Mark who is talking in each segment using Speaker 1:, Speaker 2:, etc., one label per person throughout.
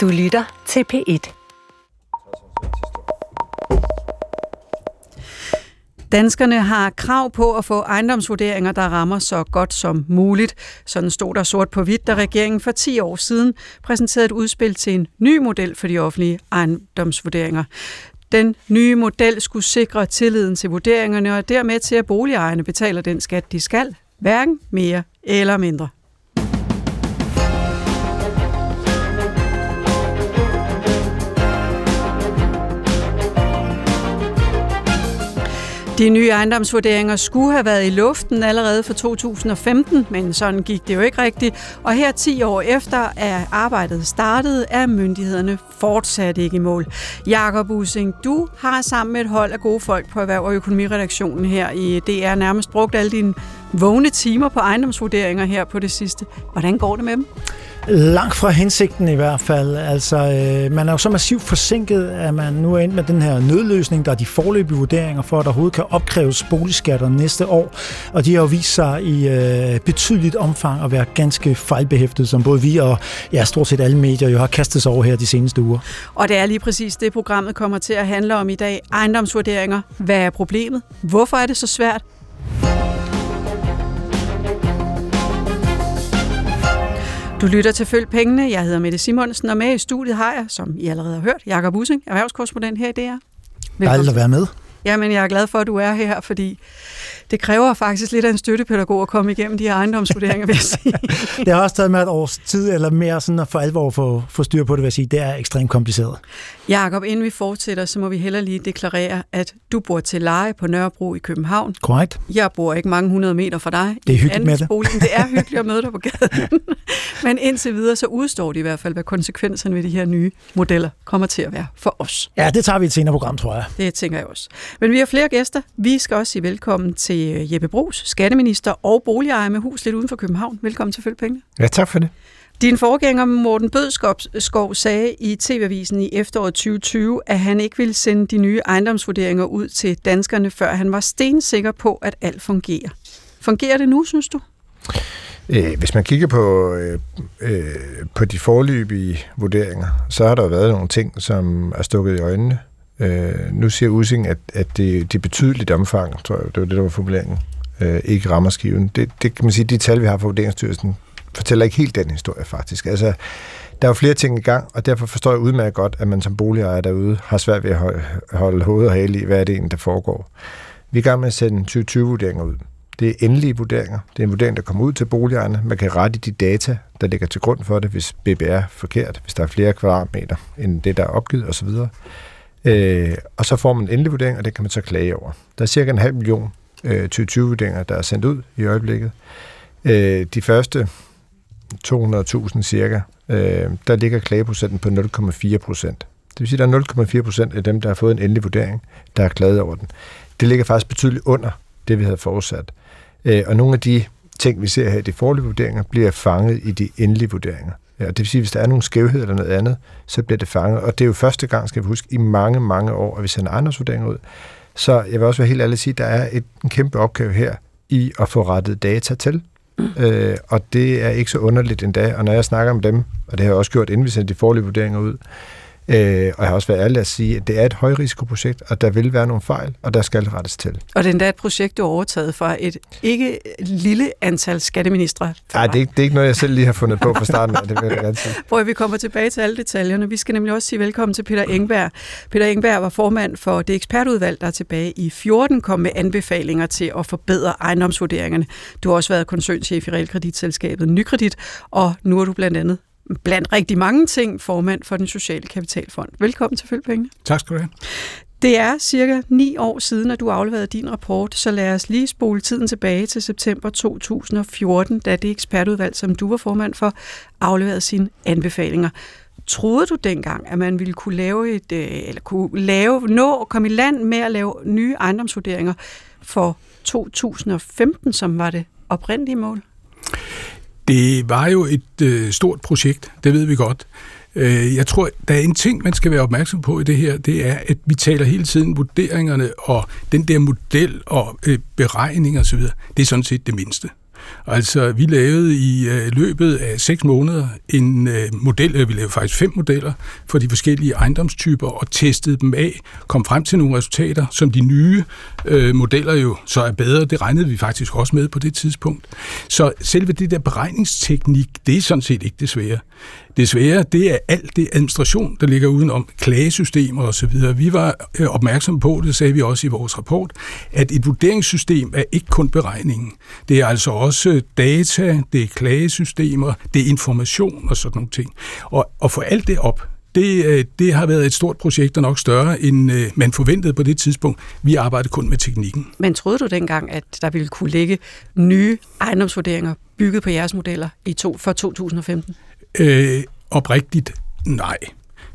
Speaker 1: Du lytter til P1. Danskerne har krav på at få ejendomsvurderinger, der rammer så godt som muligt. Sådan stod der sort på hvidt, da regeringen for 10 år siden præsenterede et udspil til en ny model for de offentlige ejendomsvurderinger. Den nye model skulle sikre tilliden til vurderingerne og dermed til, at boligejerne betaler den skat, de skal, hverken mere eller mindre. De nye ejendomsvurderinger skulle have været i luften allerede for 2015, men sådan gik det jo ikke rigtigt. Og her 10 år efter er arbejdet startet, er myndighederne fortsat ikke i mål. Jakob Using, du har sammen med et hold af gode folk på Erhverv- og Økonomiredaktionen her i DR nærmest brugt alle dine vågne timer på ejendomsvurderinger her på det sidste. Hvordan går det med dem?
Speaker 2: Langt fra hensigten i hvert fald. Altså, øh, man er jo så massivt forsinket, at man nu er ind med den her nødløsning, der er de forløbige vurderinger for, at der overhovedet kan opkræves boligskatter næste år. Og de har jo vist sig i øh, betydeligt omfang at være ganske fejlbehæftet, som både vi og ja, stort set alle medier jo har kastet sig over her de seneste uger.
Speaker 1: Og det er lige præcis det, programmet kommer til at handle om i dag. Ejendomsvurderinger. Hvad er problemet? Hvorfor er det så svært? Du lytter til Følg Pengene. Jeg hedder Mette Simonsen, og med i studiet har jeg, som I allerede har hørt, Jakob Using, erhvervskorrespondent her i DR.
Speaker 2: Dejligt at være med.
Speaker 1: Jamen, jeg er glad for, at du er her, fordi det kræver faktisk lidt af en støttepædagog at komme igennem de her ejendomsvurderinger, vil jeg sige.
Speaker 2: det har også taget med et års tid, eller mere sådan at for alvor få, få styr på det, vil jeg sige. Det er ekstremt kompliceret.
Speaker 1: Jakob, inden vi fortsætter, så må vi heller lige deklarere, at du bor til leje på Nørrebro i København.
Speaker 2: Korrekt.
Speaker 1: Jeg bor ikke mange hundrede meter fra dig.
Speaker 2: Det er hyggeligt med det.
Speaker 1: Det er hyggeligt at møde dig på gaden. Men indtil videre, så udstår det i hvert fald, hvad konsekvenserne ved de her nye modeller kommer til at være for os.
Speaker 2: Ja, det tager vi i et senere program, tror jeg.
Speaker 1: Det tænker jeg også. Men vi har flere gæster. Vi skal også sige velkommen til Jeppe Brugs, skatteminister og boligejer med hus lidt uden for København. Velkommen til Følge
Speaker 3: Ja, tak for det.
Speaker 1: Din forgænger Morten Bødskov sagde i TV-avisen i efteråret 2020, at han ikke ville sende de nye ejendomsvurderinger ud til danskerne, før han var stensikker på, at alt fungerer. Fungerer det nu, synes du?
Speaker 3: Øh, hvis man kigger på, øh, øh, på de forløbige vurderinger, så har der været nogle ting, som er stukket i øjnene. Øh, nu siger Using, at, at det, det er betydeligt omfang, tror jeg, det var det, der var formuleringen, øh, ikke rammer skiven. Det, det kan man sige, de tal, vi har fra Vurderingsstyrelsen, fortæller ikke helt den historie faktisk. Altså, der er jo flere ting i gang, og derfor forstår jeg udmærket godt, at man som boligejer derude har svært ved at holde hovedet og hale i, hvad er det egentlig, der foregår. Vi er i gang med at sende 2020-vurderinger ud. Det er endelige vurderinger. Det er en vurdering, der kommer ud til boligejerne. Man kan rette de data, der ligger til grund for det, hvis BBR er forkert, hvis der er flere kvadratmeter end det, der er opgivet osv. Øh, og så får man en endelig vurdering, og det kan man så klage over. Der er cirka en halv million øh, 2020-vurderinger, der er sendt ud i øjeblikket. Øh, de første 200.000 cirka, øh, der ligger klageprocenten på 0,4 procent. Det vil sige, at der er 0,4 procent af dem, der har fået en endelig vurdering, der er klaget over den. Det ligger faktisk betydeligt under det, vi havde forudsat. Øh, og nogle af de ting, vi ser her i de forlige vurderinger, bliver fanget i de endelige vurderinger. Ja, det vil sige, at hvis der er nogle skævheder eller noget andet, så bliver det fanget. Og det er jo første gang, skal vi huske, i mange, mange år, at vi sender ejendomsvurderinger ud. Så jeg vil også være helt ærlig at sige, at der er et, en kæmpe opgave her i at få rettet data til. Mm. Øh, og det er ikke så underligt endda. Og når jeg snakker med dem, og det har jeg også gjort, inden vi sendte de forlige vurderinger ud, Øh, og jeg har også været ærlig at sige, at det er et højrisikoprojekt, og der vil være nogle fejl, og der skal rettes til.
Speaker 1: Og det er endda et projekt, du har overtaget fra et ikke lille antal skatteministre.
Speaker 3: Nej, det, er det er ikke noget, jeg selv lige har fundet på fra starten af, det vil jeg gerne sige.
Speaker 1: Hvor vi kommer tilbage til alle detaljerne. Vi skal nemlig også sige velkommen til Peter Engberg. Peter Engberg var formand for det ekspertudvalg, der tilbage i 14 kom med anbefalinger til at forbedre ejendomsvurderingerne. Du har også været koncernchef i realkreditselskabet Nykredit, og nu er du blandt andet blandt rigtig mange ting formand for den sociale kapitalfond. Velkommen til Følgepengene.
Speaker 4: Tak skal du have.
Speaker 1: Det er cirka ni år siden, at du afleverede din rapport, så lad os lige spole tiden tilbage til september 2014, da det ekspertudvalg, som du var formand for, afleverede sine anbefalinger. Troede du dengang, at man ville kunne lave et, øh, eller kunne lave, nå at komme i land med at lave nye ejendomsvurderinger for 2015, som var det oprindelige mål?
Speaker 4: Det var jo et øh, stort projekt, det ved vi godt. Øh, jeg tror, der er en ting, man skal være opmærksom på i det her, det er, at vi taler hele tiden vurderingerne og den der model og øh, beregning og så videre. Det er sådan set det mindste. Altså, vi lavede i øh, løbet af seks måneder en øh, model, øh, vi lavede faktisk fem modeller for de forskellige ejendomstyper og testede dem af, kom frem til nogle resultater, som de nye øh, modeller jo så er bedre. Det regnede vi faktisk også med på det tidspunkt. Så selve det der beregningsteknik, det er sådan set ikke det svære. Det svære, det er alt det administration, der ligger udenom, klagesystemer osv. Vi var øh, opmærksomme på, det sagde vi også i vores rapport, at et vurderingssystem er ikke kun beregningen. Det er altså også data, det er klagesystemer, det er information og sådan nogle ting. Og, og få alt det op, det, øh, det har været et stort projekt, og nok større, end øh, man forventede på det tidspunkt. Vi arbejdede kun med teknikken.
Speaker 1: Men troede du dengang, at der ville kunne ligge nye ejendomsvurderinger bygget på jeres modeller i to, for 2015?
Speaker 4: Øh, oprigtigt, nej.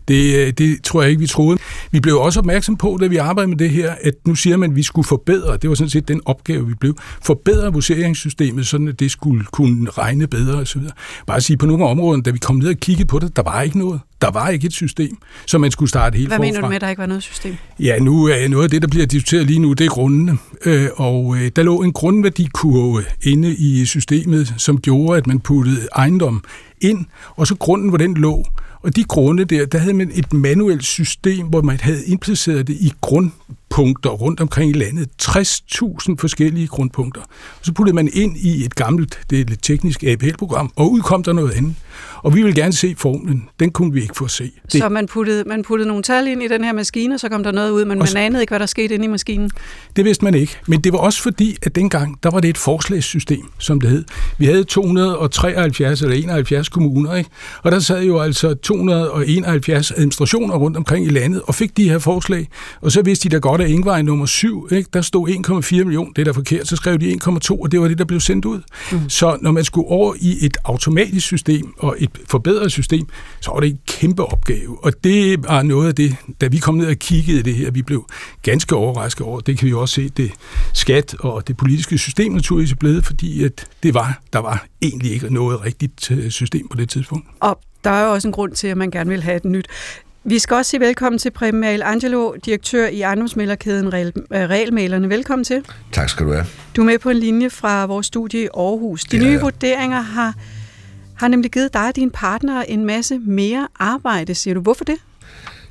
Speaker 4: Det, øh, det tror jeg ikke, vi troede. Vi blev også opmærksom på, da vi arbejdede med det her, at nu siger man, at vi skulle forbedre, det var sådan set den opgave, vi blev, forbedre vurderingssystemet, sådan at det skulle kunne regne bedre osv. Bare at sige, på nogle områder, da vi kom ned og kiggede på det, der var ikke noget. Der var ikke et system, så man skulle starte helt
Speaker 1: Hvad
Speaker 4: forfra.
Speaker 1: mener du med, at der ikke var noget system?
Speaker 4: Ja, nu er noget af det, der bliver diskuteret lige nu, det er grundene. Øh, og øh, der lå en grundværdikurve inde i systemet, som gjorde, at man puttede ejendom ind, og så grunden, hvor den lå. Og de grunde der, der havde man et manuelt system, hvor man havde impliceret det i grund grundpunkter rundt omkring i landet. 60.000 forskellige grundpunkter. Og så puttede man ind i et gammelt, det er et teknisk APL-program, og udkom der noget andet. Og vi vil gerne se formlen. Den kunne vi ikke få at se.
Speaker 1: Det... Så man puttede, man puttede nogle tal ind i den her maskine, og så kom der noget ud, men man
Speaker 4: så...
Speaker 1: anede ikke, hvad der skete inde i maskinen.
Speaker 4: Det vidste man ikke. Men det var også fordi, at dengang, der var det et forslagssystem, som det hed. Vi havde 273 eller 71 kommuner, ikke? og der sad jo altså 271 administrationer rundt omkring i landet, og fik de her forslag. Og så vidste de da godt, at Ingvej nummer 7, ikke? der stod 1,4 millioner, det er da forkert, så skrev de 1,2, og det var det, der blev sendt ud. Mm. Så når man skulle over i et automatisk system, og et forbedret system, så var det en kæmpe opgave. Og det var noget af det, da vi kom ned og kiggede det her, vi blev ganske overrasket over. Det kan vi også se, det skat og det politiske system naturligvis er blevet, fordi at det var, der var egentlig ikke noget rigtigt øh, system på det tidspunkt.
Speaker 1: Og der er jo også en grund til, at man gerne vil have et nyt. Vi skal også sige velkommen til Preben Mal Angelo, direktør i ejendomsmælderkæden Realmalerne. Velkommen til.
Speaker 5: Tak skal du have.
Speaker 1: Du er med på en linje fra vores studie i Aarhus. De nye vurderinger har har nemlig givet dig og dine partnere en masse mere arbejde, siger du. Hvorfor det?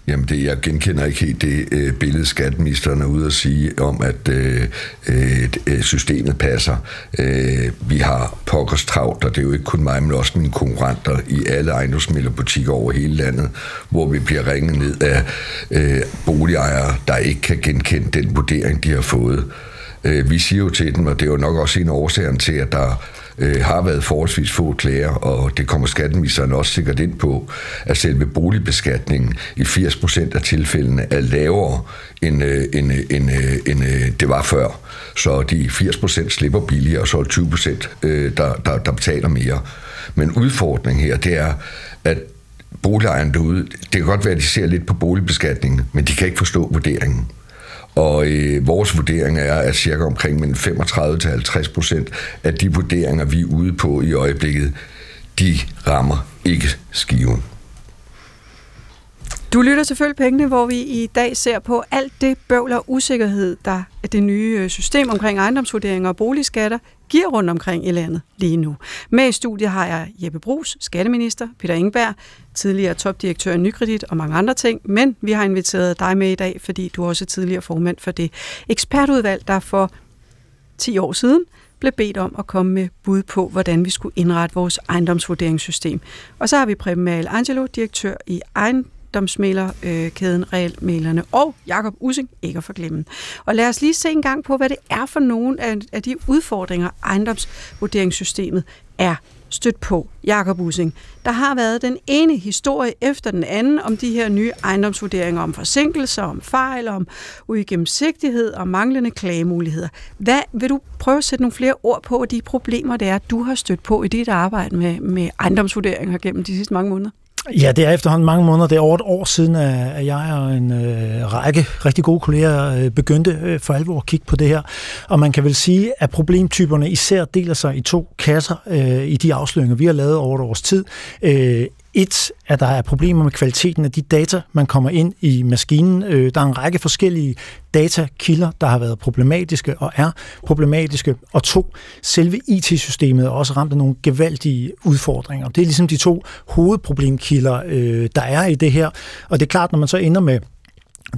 Speaker 5: Jamen, det, jeg genkender ikke helt det øh, billede, skatministeren er ude at sige om, at øh, øh, øh, systemet passer. Øh, vi har pokkers travlt, og det er jo ikke kun mig, men også mine konkurrenter i alle ejendomsmiddelbutikker over hele landet, hvor vi bliver ringet ned af øh, boligejere, der ikke kan genkende den vurdering, de har fået. Øh, vi siger jo til dem, og det er jo nok også en af årsagerne til, at der øh, har været forholdsvis få klager, og det kommer skatteministeren også sikkert ind på, at selve boligbeskatningen i 80% af tilfældene er lavere, end, øh, end, øh, end, øh, end øh, det var før. Så de 80% slipper billigere, og så er 20%, øh, der, der, der betaler mere. Men udfordringen her, det er, at boligejerne derude, det kan godt være, at de ser lidt på boligbeskatningen, men de kan ikke forstå vurderingen. Og øh, vores vurdering er, at cirka omkring mellem 35 til 50 procent af de vurderinger, vi er ude på i øjeblikket, de rammer ikke skiven.
Speaker 1: Du lytter selvfølgelig pengene, hvor vi i dag ser på alt det bøvl og usikkerhed, der er det nye øh, system omkring ejendomsvurderinger og boligskatter giver rundt omkring i landet lige nu. Med i studiet har jeg Jeppe Brugs, skatteminister, Peter Ingberg, tidligere topdirektør i Nykredit og mange andre ting, men vi har inviteret dig med i dag, fordi du også er tidligere formand for det ekspertudvalg, der for 10 år siden blev bedt om at komme med bud på, hvordan vi skulle indrette vores ejendomsvurderingssystem. Og så har vi Preben Angelo, direktør i egen ejendomsmælerkæden øh, Realmælerne, og Jakob Using, ikke at forglemme. Og lad os lige se en gang på, hvad det er for nogle af, af de udfordringer, ejendomsvurderingssystemet er stødt på, Jakob Using. Der har været den ene historie efter den anden om de her nye ejendomsvurderinger, om forsinkelser, om fejl, om uigennemsigtighed og manglende klagemuligheder. Hvad vil du prøve at sætte nogle flere ord på de problemer, det er, du har stødt på i dit arbejde med, med ejendomsvurderinger gennem de sidste mange måneder?
Speaker 2: Ja, det er efterhånden mange måneder. Det er over et år siden, at jeg og en øh, række rigtig gode kolleger øh, begyndte øh, for alvor at kigge på det her. Og man kan vel sige, at problemtyperne især deler sig i to kasser øh, i de afsløringer, vi har lavet over et års tid. Øh, et, at der er problemer med kvaliteten af de data, man kommer ind i maskinen. Øh, der er en række forskellige datakilder, der har været problematiske og er problematiske. Og to, selve IT-systemet er også ramt af nogle gevaldige udfordringer. Det er ligesom de to hovedproblemkilder, øh, der er i det her. Og det er klart, når man så ender med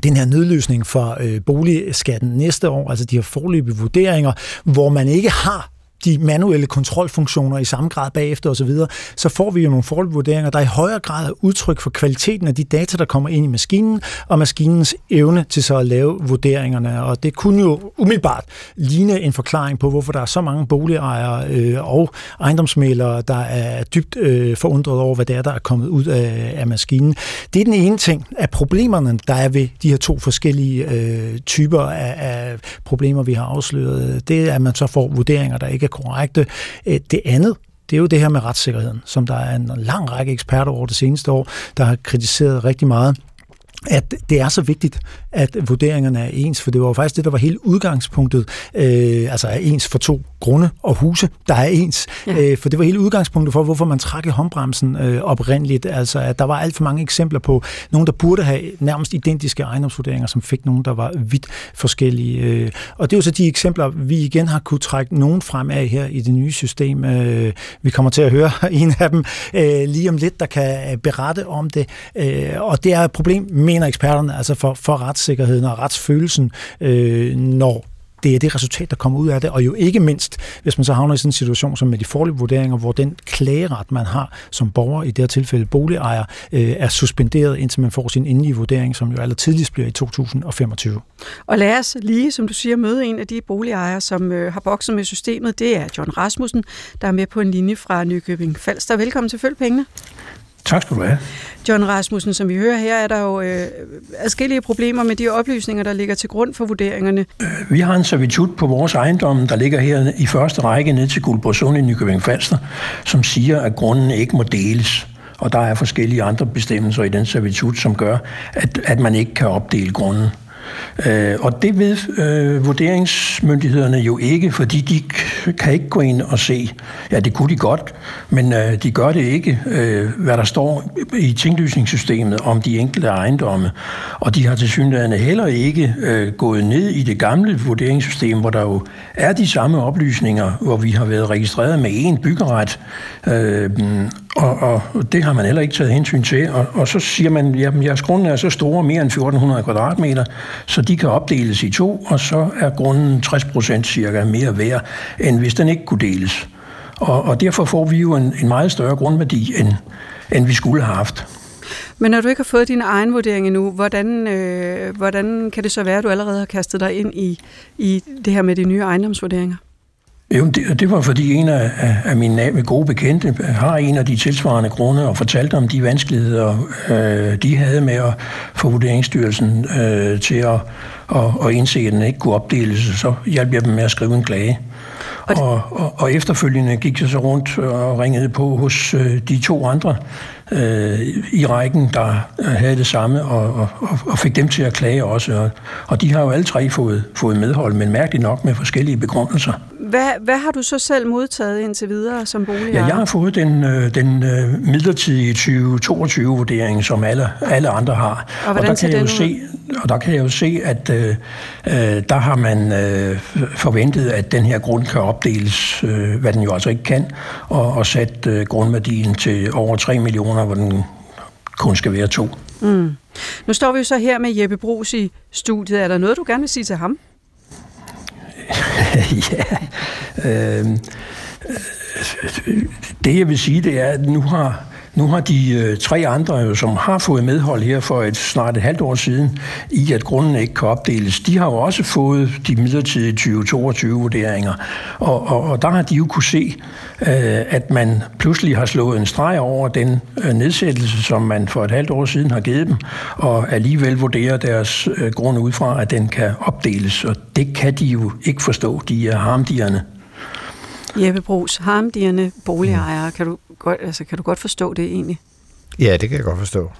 Speaker 2: den her nødløsning for øh, boligskatten næste år, altså de her forløbige vurderinger, hvor man ikke har de manuelle kontrolfunktioner i samme grad bagefter osv., så, så får vi jo nogle forholdvurderinger, der i højere grad er udtryk for kvaliteten af de data, der kommer ind i maskinen, og maskinens evne til så at lave vurderingerne. Og det kunne jo umiddelbart ligne en forklaring på, hvorfor der er så mange boligejere øh, og ejendomsmælere, der er dybt øh, forundret over, hvad det er, der er kommet ud af, af maskinen. Det er den ene ting af problemerne, der er ved de her to forskellige øh, typer af, af problemer, vi har afsløret. Det er, at man så får vurderinger, der ikke er korrekte. Øh, det andet, det er jo det her med retssikkerheden, som der er en lang række eksperter over det seneste år, der har kritiseret rigtig meget at det er så vigtigt, at vurderingerne er ens, for det var jo faktisk det, der var hele udgangspunktet, øh, altså er ens for to grunde og huse, der er ens, ja. øh, for det var hele udgangspunktet for, hvorfor man trak i håndbremsen øh, oprindeligt, altså at der var alt for mange eksempler på nogen, der burde have nærmest identiske ejendomsvurderinger, som fik nogen, der var vidt forskellige. Øh, og det er jo så de eksempler, vi igen har kunne trække nogen frem af her i det nye system. Øh, vi kommer til at høre en af dem øh, lige om lidt, der kan berette om det, øh, og det er et problem mener eksperterne, altså for, for retssikkerheden og retsfølelsen, øh, når det er det resultat, der kommer ud af det, og jo ikke mindst, hvis man så havner i sådan en situation som med de forlige vurderinger, hvor den klageret, man har som borger, i det her tilfælde boligejer, øh, er suspenderet, indtil man får sin endelige vurdering, som jo aller tidligst bliver i 2025.
Speaker 1: Og lad os lige, som du siger, møde en af de boligejere, som øh, har bokset med systemet. Det er John Rasmussen, der er med på en linje fra Nykøbing Falster. Velkommen til Følg Pengene.
Speaker 6: Tak skal du have.
Speaker 1: John Rasmussen, som vi hører her, er der jo øh, adskillige problemer med de oplysninger, der ligger til grund for vurderingerne.
Speaker 6: Øh, vi har en servitut på vores ejendom, der ligger her i første række ned til Guldborgsund i Nykøbing Falster, som siger, at grunden ikke må deles. Og der er forskellige andre bestemmelser i den servitut, som gør, at, at man ikke kan opdele grunden. Øh, og det ved øh, vurderingsmyndighederne jo ikke, fordi de kan ikke gå ind og se, ja det kunne de godt, men øh, de gør det ikke, øh, hvad der står i tinglysningssystemet om de enkelte ejendomme. Og de har til synligheden heller ikke øh, gået ned i det gamle vurderingssystem, hvor der jo er de samme oplysninger, hvor vi har været registreret med én byggeret, øh, og, og det har man heller ikke taget hensyn til. Og, og så siger man, at jeres grunde er så store, mere end 1400 kvadratmeter, så de kan opdeles i to, og så er grunden 60 procent cirka mere værd, end hvis den ikke kunne deles. Og, og derfor får vi jo en, en meget større grundværdi, end, end vi skulle have haft.
Speaker 1: Men når du ikke har fået din egen vurdering endnu, hvordan, øh, hvordan kan det så være, at du allerede har kastet dig ind i, i det her med de nye ejendomsvurderinger?
Speaker 6: Jo, det, det var fordi en af, af mine gode bekendte har en af de tilsvarende grunde og fortalte om de vanskeligheder, øh, de havde med at få Vurderingsstyrelsen øh, til at, at, at indse, at den ikke kunne opdeles. Så hjalp jeg dem med at skrive en klage. Og, og, og efterfølgende gik jeg så rundt og ringede på hos øh, de to andre øh, i rækken, der havde det samme, og, og, og fik dem til at klage også. Og, og de har jo alle tre fået, fået medhold, men mærkeligt nok med forskellige begrundelser.
Speaker 1: Hvad, hvad har du så selv modtaget indtil videre som bolig?
Speaker 6: Ja, jeg har fået den, øh, den øh, midlertidige 2022-vurdering, som alle, alle andre har.
Speaker 1: Og, og der kan jeg jo se,
Speaker 6: og der kan jeg jo se, at øh, øh, der har man øh, forventet, at den her grund kan opdeles, øh, hvad den jo altså ikke kan, og, og sat øh, grundværdien til over 3 millioner, hvor den kun skal være to.
Speaker 1: Mm. Nu står vi jo så her med Jeppe Brugs i studiet. Er der noget, du gerne vil sige til ham?
Speaker 6: ja. Øh, det jeg vil sige, det er, at nu har, nu har de øh, tre andre, øh, som har fået medhold her for et snart et halvt år siden, i at grunden ikke kan opdeles, de har jo også fået de midlertidige 2022-vurderinger. Og, og, og der har de jo kunne se, øh, at man pludselig har slået en streg over den øh, nedsættelse, som man for et halvt år siden har givet dem, og alligevel vurderer deres øh, grund ud fra, at den kan opdeles. Og det kan de jo ikke forstå. De øh, er harmdierne.
Speaker 1: Jeppe Brugs, harmdierne boligejere, kan du, godt, altså, kan du godt forstå det egentlig?
Speaker 3: Ja, det kan jeg godt forstå.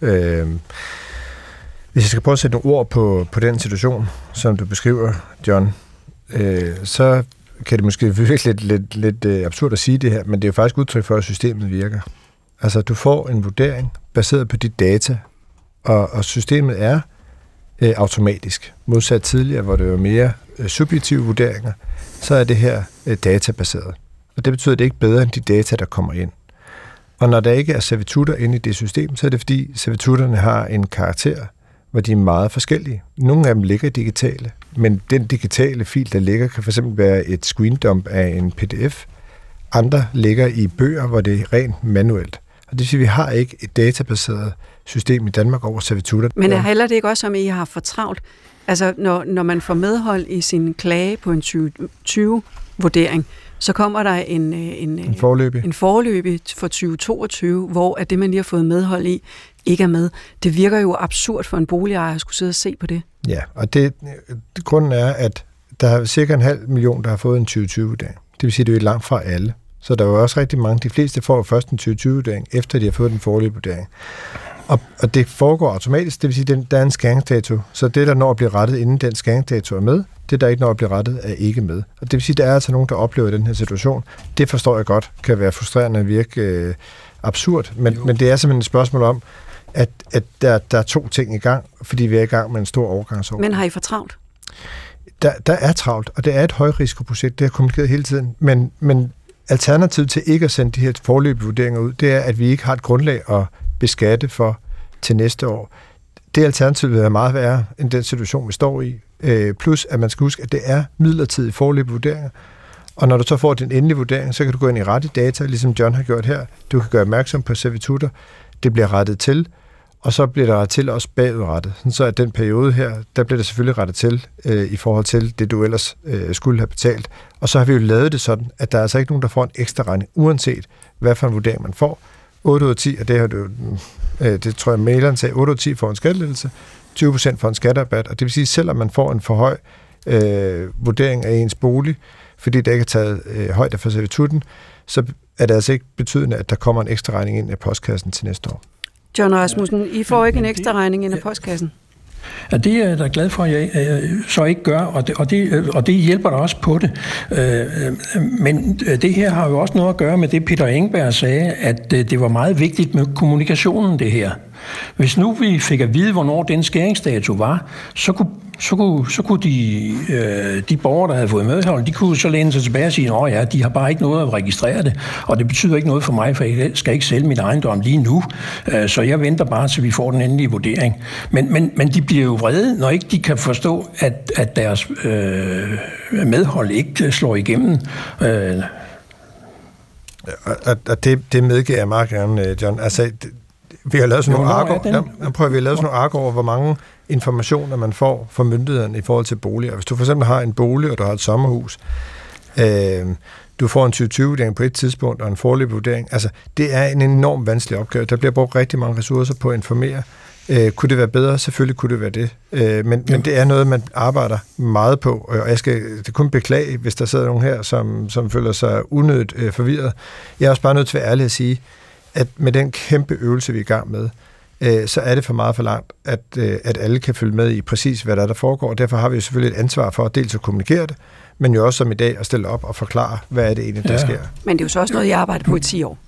Speaker 3: Øh, hvis jeg skal prøve at sætte nogle ord på, på den situation, som du beskriver, John, øh, så kan det måske virke lidt, lidt, lidt øh, absurd at sige det her, men det er jo faktisk udtryk for, at systemet virker. Altså, du får en vurdering baseret på dit data, og, og systemet er øh, automatisk. Modsat tidligere, hvor det var mere øh, subjektive vurderinger, så er det her øh, databaseret. Og det betyder, at det ikke er bedre end de data, der kommer ind. Og når der ikke er servitutter inde i det system, så er det fordi servitutterne har en karakter, hvor de er meget forskellige. Nogle af dem ligger digitale, men den digitale fil, der ligger, kan fx være et screendump af en pdf. Andre ligger i bøger, hvor det er rent manuelt. Og det vil sige, at vi har ikke et databaseret system i Danmark over servitutter.
Speaker 1: Men det heller det ikke også, om I har for travlt? Altså, når, når man får medhold i sin klage på en 2020-vurdering, så kommer der en, øh, en,
Speaker 3: en forløbig.
Speaker 1: en forløbig for 2022, hvor at det, man lige har fået medhold i, ikke er med. Det virker jo absurd for en boligejer at skulle sidde og se på det.
Speaker 3: Ja, og det, grunden er, at der er cirka en halv million, der har fået en 2020-vurdering. Det vil sige, at det er langt fra alle. Så der er jo også rigtig mange. De fleste får først en 2020-vurdering, efter de har fået den forløbige vurdering. Og, og det foregår automatisk, det vil sige, at der er en skæringsdato, så det, der når at blive rettet, inden den skæringsdato er med, det, der ikke når at blive rettet, er ikke med. Og det vil sige, at der er altså nogen, der oplever den her situation. Det forstår jeg godt, kan være frustrerende og virke øh, absurd, men, men det er simpelthen et spørgsmål om, at, at der, der er to ting i gang, fordi vi er i gang med en stor overgangsår.
Speaker 1: Men har I for travlt?
Speaker 3: Der, der er travlt, og det er et højrisikoprojekt, det har kommunikeret hele tiden, men, men alternativet til ikke at sende de her forløbige vurderinger ud, det er, at vi ikke har et grundlag at beskatte for til næste år. Det alternativ vil være meget værre end den situation, vi står i. Øh, plus, at man skal huske, at det er midlertidige forløbige vurderinger. Og når du så får din endelige vurdering, så kan du gå ind i rette data, ligesom John har gjort her. Du kan gøre opmærksom på servitutter. Det bliver rettet til, og så bliver der rettet til også bagudrettet. Så at den periode her, der bliver det selvfølgelig rettet til øh, i forhold til det, du ellers øh, skulle have betalt. Og så har vi jo lavet det sådan, at der er altså ikke nogen, der får en ekstra regning, uanset hvad for en vurdering man får. 8 ud af 10, og det, har du, øh, det tror jeg, maileren sagde, 8 ud af 10 får en skattelettelse, 20 procent får en skatterabat, og det vil sige, selvom man får en for høj øh, vurdering af ens bolig, fordi det ikke er taget øh, højde for servitutten, så er det altså ikke betydende, at der kommer en ekstra regning ind i postkassen til næste år.
Speaker 1: John Rasmussen, I får ikke en ekstra regning ind i postkassen?
Speaker 6: Ja, det er jeg da glad for, at jeg øh, så ikke gør, og det, og, det, øh, og det hjælper da også på det. Øh, men øh, det her har jo også noget at gøre med det, Peter Engberg sagde, at øh, det var meget vigtigt med kommunikationen, det her. Hvis nu vi fik at vide, hvornår den skæringsdato var, så kunne så kunne, så kunne de, øh, de borgere, der havde fået medhold, de kunne så læne sig tilbage og sige, at ja, de har bare ikke noget at registrere det, og det betyder ikke noget for mig, for jeg skal ikke sælge min ejendom lige nu, øh, så jeg venter bare, til vi får den endelige vurdering. Men, men, men de bliver jo vrede, når ikke de kan forstå, at, at deres øh, medhold ikke slår igennem. Øh.
Speaker 3: Og, og det, det medgiver jeg meget gerne, øh, John. Altså, vi har lavet sådan nogle ark over, prøver vi at lave sådan nogle ark over, hvor mange informationer, man får fra myndighederne i forhold til boliger. Hvis du for eksempel har en bolig, og du har et sommerhus, øh, du får en 2020-vurdering på et tidspunkt, og en forløbig vurdering. Altså, det er en enorm vanskelig opgave. Der bliver brugt rigtig mange ressourcer på at informere. Øh, kunne det være bedre? Selvfølgelig kunne det være det. Øh, men, ja. men det er noget, man arbejder meget på, og jeg skal det kun beklage, hvis der sidder nogen her, som, som føler sig unødigt øh, forvirret. Jeg er også bare nødt til at være ærlig at sige, at med den kæmpe øvelse, vi er i gang med, øh, så er det for meget for langt, at, øh, at alle kan følge med i præcis, hvad der er, der foregår. Og derfor har vi selvfølgelig et ansvar for at dels at kommunikere det, men jo også som i dag at stille op og forklare, hvad er det egentlig, der ja. sker.
Speaker 1: Men det er jo så også noget, jeg arbejder på i 10 år.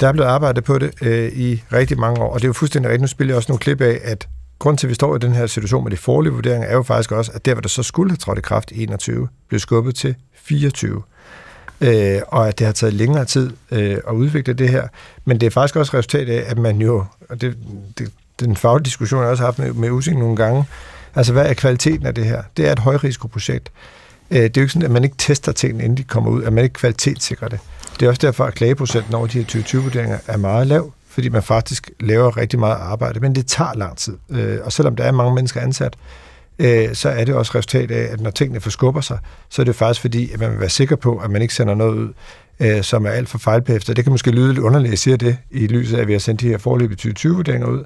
Speaker 3: Der er blevet arbejdet på det øh, i rigtig mange år, og det er jo fuldstændig rigtigt. Nu spiller jeg også nogle klip af, at grund til, at vi står i den her situation med de forlige vurderinger, er jo faktisk også, at der, hvor der så skulle have trådt i kraft i 21, blev skubbet til 24 øh, og at det har taget længere tid øh, at udvikle det her. Men det er faktisk også resultat af, at man jo, og det, det, den faglige diskussion, jeg også har haft med, med Using nogle gange, altså hvad er kvaliteten af det her? Det er et højrisikoprojekt. Øh, det er jo ikke sådan, at man ikke tester tingene, inden de kommer ud, at man ikke kvalitetssikrer det. Det er også derfor, at klageprocenten over de her 2020-vurderinger er meget lav, fordi man faktisk laver rigtig meget arbejde, men det tager lang tid. Øh, og selvom der er mange mennesker ansat, øh, Øh, så er det også resultat af, at når tingene forskubber sig, så er det faktisk fordi, at man vil være sikker på, at man ikke sender noget ud, øh, som er alt for fejlbehæftet. Det kan måske lyde lidt underligt, at jeg siger det, i lyset af, at vi har sendt de her forløbige 2020-vurderinger ud,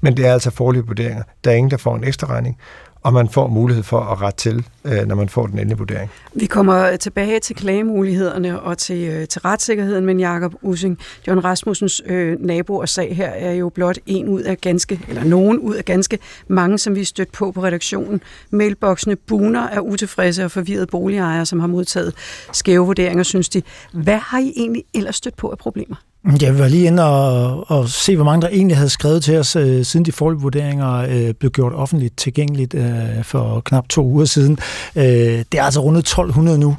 Speaker 3: men det er altså forløbige vurderinger. Der er ingen, der får en ekstra regning, og man får mulighed for at rette til, øh, når man får den endelige vurdering.
Speaker 1: Vi kommer øh, tilbage til klagemulighederne og til, øh, til retssikkerheden, men Jakob Using, John Rasmussens øh, nabo og sag her er jo blot en ud af ganske, eller nogen ud af ganske mange, som vi er stødt på på redaktionen. Mailboksene buner af utilfredse og forvirrede boligejere, som har modtaget skæve vurderinger, synes de. Hvad har I egentlig ellers stødt på af problemer?
Speaker 2: Jeg var lige inde og, og se, hvor mange der egentlig havde skrevet til os, øh, siden de forløb vurderinger øh, blev gjort offentligt tilgængeligt øh, for knap to uger siden. Øh, det er altså rundet 1200 nu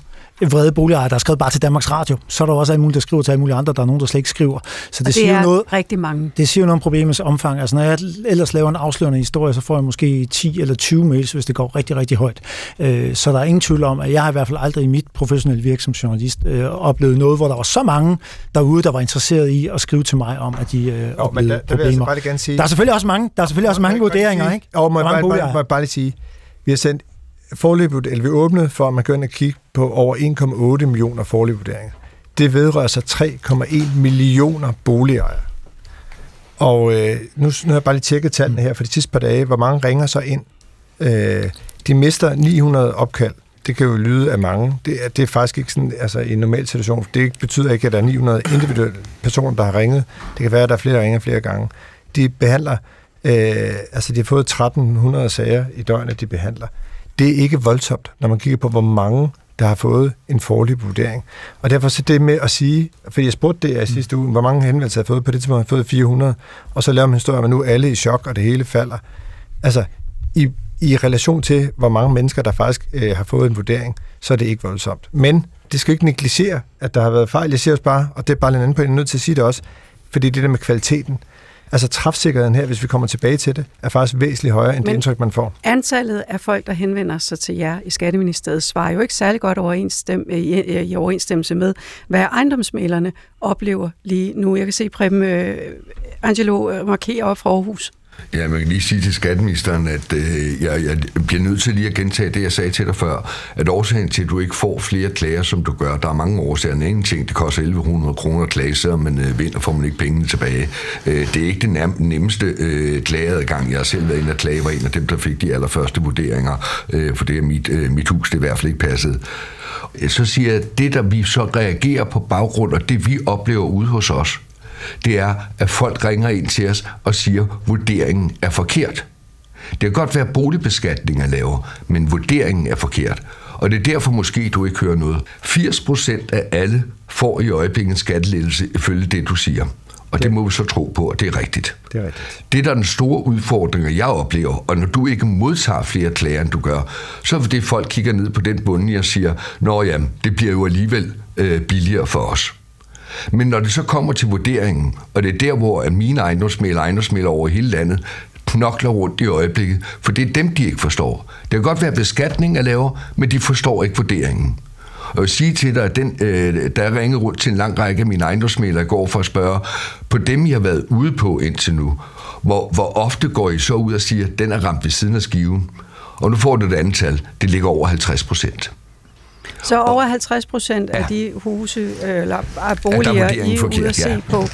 Speaker 2: vrede boligejere, der er skrevet bare til Danmarks Radio. Så er der også alle mulige, der skriver til alle mulige andre. Der er nogen, der slet ikke skriver. Så det,
Speaker 1: det
Speaker 2: siger
Speaker 1: er
Speaker 2: noget,
Speaker 1: rigtig mange.
Speaker 2: Det siger jo noget om problemets omfang. Altså, når jeg ellers laver en afslørende historie, så får jeg måske 10 eller 20 mails, hvis det går rigtig, rigtig højt. Øh, så der er ingen tvivl om, at jeg har i hvert fald aldrig i mit professionelle virke som journalist øh, oplevet noget, hvor der var så mange derude, der var interesseret i at skrive til mig om, at de øh, jo, oplevede
Speaker 3: men der, der
Speaker 2: problemer.
Speaker 3: Vil jeg gerne sige,
Speaker 2: der er selvfølgelig også mange, der er selvfølgelig også mange vurderinger, ikke?
Speaker 3: Og må jeg bare, bare, bare, bare lige sige, vi har sendt forløbet, eller vi åbnede for, at man kan kigge på over 1,8 millioner forløbvurderinger. Det vedrører altså sig 3,1 millioner boligejere. Og øh, nu, nu har jeg bare lige tjekket tallene her for de sidste par dage. Hvor mange ringer så ind? Øh, de mister 900 opkald. Det kan jo lyde af mange. Det er, det er faktisk ikke sådan altså, i en normal situation. Det betyder ikke, at der er 900 individuelle personer, der har ringet. Det kan være, at der er flere, der ringer flere gange. De behandler, øh, altså de har fået 1300 sager i døgnet, de behandler det er ikke voldsomt, når man kigger på, hvor mange der har fået en forlig vurdering. Og derfor så det med at sige, for jeg spurgte det i sidste uge, hvor mange henvendelser har fået, på det tidspunkt har fået 400, og så laver man en historie, at nu er alle i chok, og det hele falder. Altså, i, i relation til, hvor mange mennesker, der faktisk øh, har fået en vurdering, så er det ikke voldsomt. Men det skal ikke negligere, at der har været fejl. Jeg siger også bare, og det er bare en anden på, jeg er nødt til at sige det også, fordi det der med kvaliteten, Altså træfsikkerheden her, hvis vi kommer tilbage til det, er faktisk væsentligt højere end Men det indtryk, man får.
Speaker 1: Antallet af folk, der henvender sig til jer i Skatteministeriet, svarer jo ikke særlig godt overensstemme, i, i overensstemmelse med, hvad ejendomsmalerne oplever lige nu. Jeg kan se Preben øh, Angelo øh, markere op fra Aarhus.
Speaker 5: Ja, man kan lige sige til skatteministeren, at øh, jeg, jeg bliver nødt til lige at gentage det, jeg sagde til dig før, at årsagen til, at du ikke får flere klager, som du gør, der er mange årsager. Den ene ting, det koster 1100 kroner at klage, så man øh, vinder, får man ikke pengene tilbage. Øh, det er ikke den nemmeste øh, klageadgang. Jeg har selv været inde og klage, var en af dem, der fik de allerførste vurderinger, øh, for det er mit, øh, mit hus, det i hvert fald ikke passet. Øh, så siger jeg, det der vi så reagerer på baggrund af det, vi oplever ude hos os, det er, at folk ringer ind til os og siger, at vurderingen er forkert. Det kan godt være, at boligbeskatning er lavere, men vurderingen er forkert. Og det er derfor måske, du ikke hører noget. 80% af alle får i øjeblikket en skattelettelse ifølge det, du siger. Og det må vi så tro på, at det er rigtigt.
Speaker 3: Det er rigtigt.
Speaker 5: Det der er den store udfordring, jeg oplever, og når du ikke modtager flere klager, end du gør, så er det, folk kigger ned på den bund og siger, nå ja, det bliver jo alligevel øh, billigere for os. Men når det så kommer til vurderingen, og det er der, hvor mine ejendomsmælder, ejendomsmælere over hele landet, knokler rundt i øjeblikket, for det er dem, de ikke forstår. Det kan godt være, at beskatningen er lavere, men de forstår ikke vurderingen. Og jeg vil sige til dig, at den, øh, der er rundt til en lang række af mine ejendomsmælere i går for at spørge, på dem, jeg har været ude på indtil nu, hvor, hvor ofte går I så ud og siger, at den er ramt ved siden af skiven? Og nu får du et antal, det ligger over 50 procent.
Speaker 1: Så over 50 procent af ja. de huse øh, eller boliger, I er ude at se ja. på,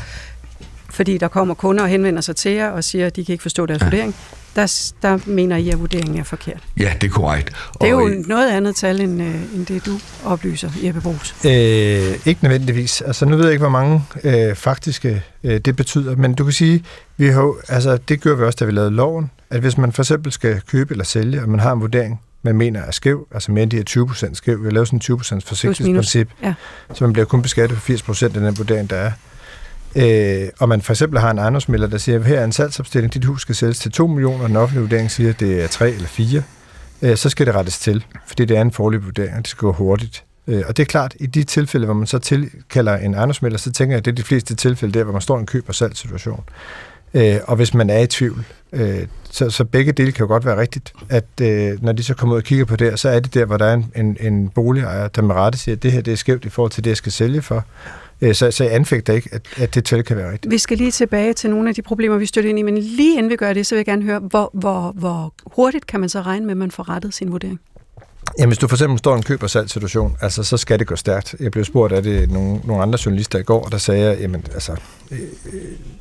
Speaker 1: fordi der kommer kunder og henvender sig til jer og siger, at de kan ikke forstå deres ja. vurdering, der, der mener I, at vurderingen er forkert.
Speaker 5: Ja, det er korrekt.
Speaker 1: Det er og, jo noget andet tal, end, øh, end det du oplyser, Jeppe Brugs.
Speaker 3: Øh, ikke nødvendigvis. Altså, nu ved jeg ikke, hvor mange øh, faktiske øh, det betyder, men du kan sige, vi har, altså, det gør vi også, da vi lavede loven, at hvis man for eksempel skal købe eller sælge, og man har en vurdering, man mener er skæv, altså mere end de her 20% skæv. Vi har lavet sådan en 20% forsigtighedsprincip, ja. så man bliver kun beskattet for 80% af den vurdering, der er. Øh, og man for eksempel har en ejendomsmælder, der siger, her er en salgsopstilling, dit hus skal sælges til 2 millioner, og den offentlige vurdering siger, at det er 3 eller 4, øh, så skal det rettes til, fordi det er en forløb vurdering, og det skal gå hurtigt. Øh, og det er klart, i de tilfælde, hvor man så tilkalder en ejendomsmælder, så tænker jeg, at det er de fleste tilfælde der, hvor man står i en køb- og salgssituation. Øh, og hvis man er i tvivl, øh, så, så begge dele kan jo godt være rigtigt, at øh, når de så kommer ud og kigger på det, så er det der, hvor der er en, en, en boligejer, der med rette siger, at det her det er skævt i forhold til det, jeg skal sælge for. Øh, så, så jeg anfægter ikke, at, at det tal kan være rigtigt.
Speaker 1: Vi skal lige tilbage til nogle af de problemer, vi støtter ind i, men lige inden vi gør det, så vil jeg gerne høre, hvor, hvor, hvor hurtigt kan man så regne med, at man får rettet sin vurdering?
Speaker 3: Jamen, hvis du for eksempel står i en køb- og salgssituation, altså, så skal det gå stærkt. Jeg blev spurgt af det nogle, nogle andre journalister i går, der sagde, jamen, altså, øh,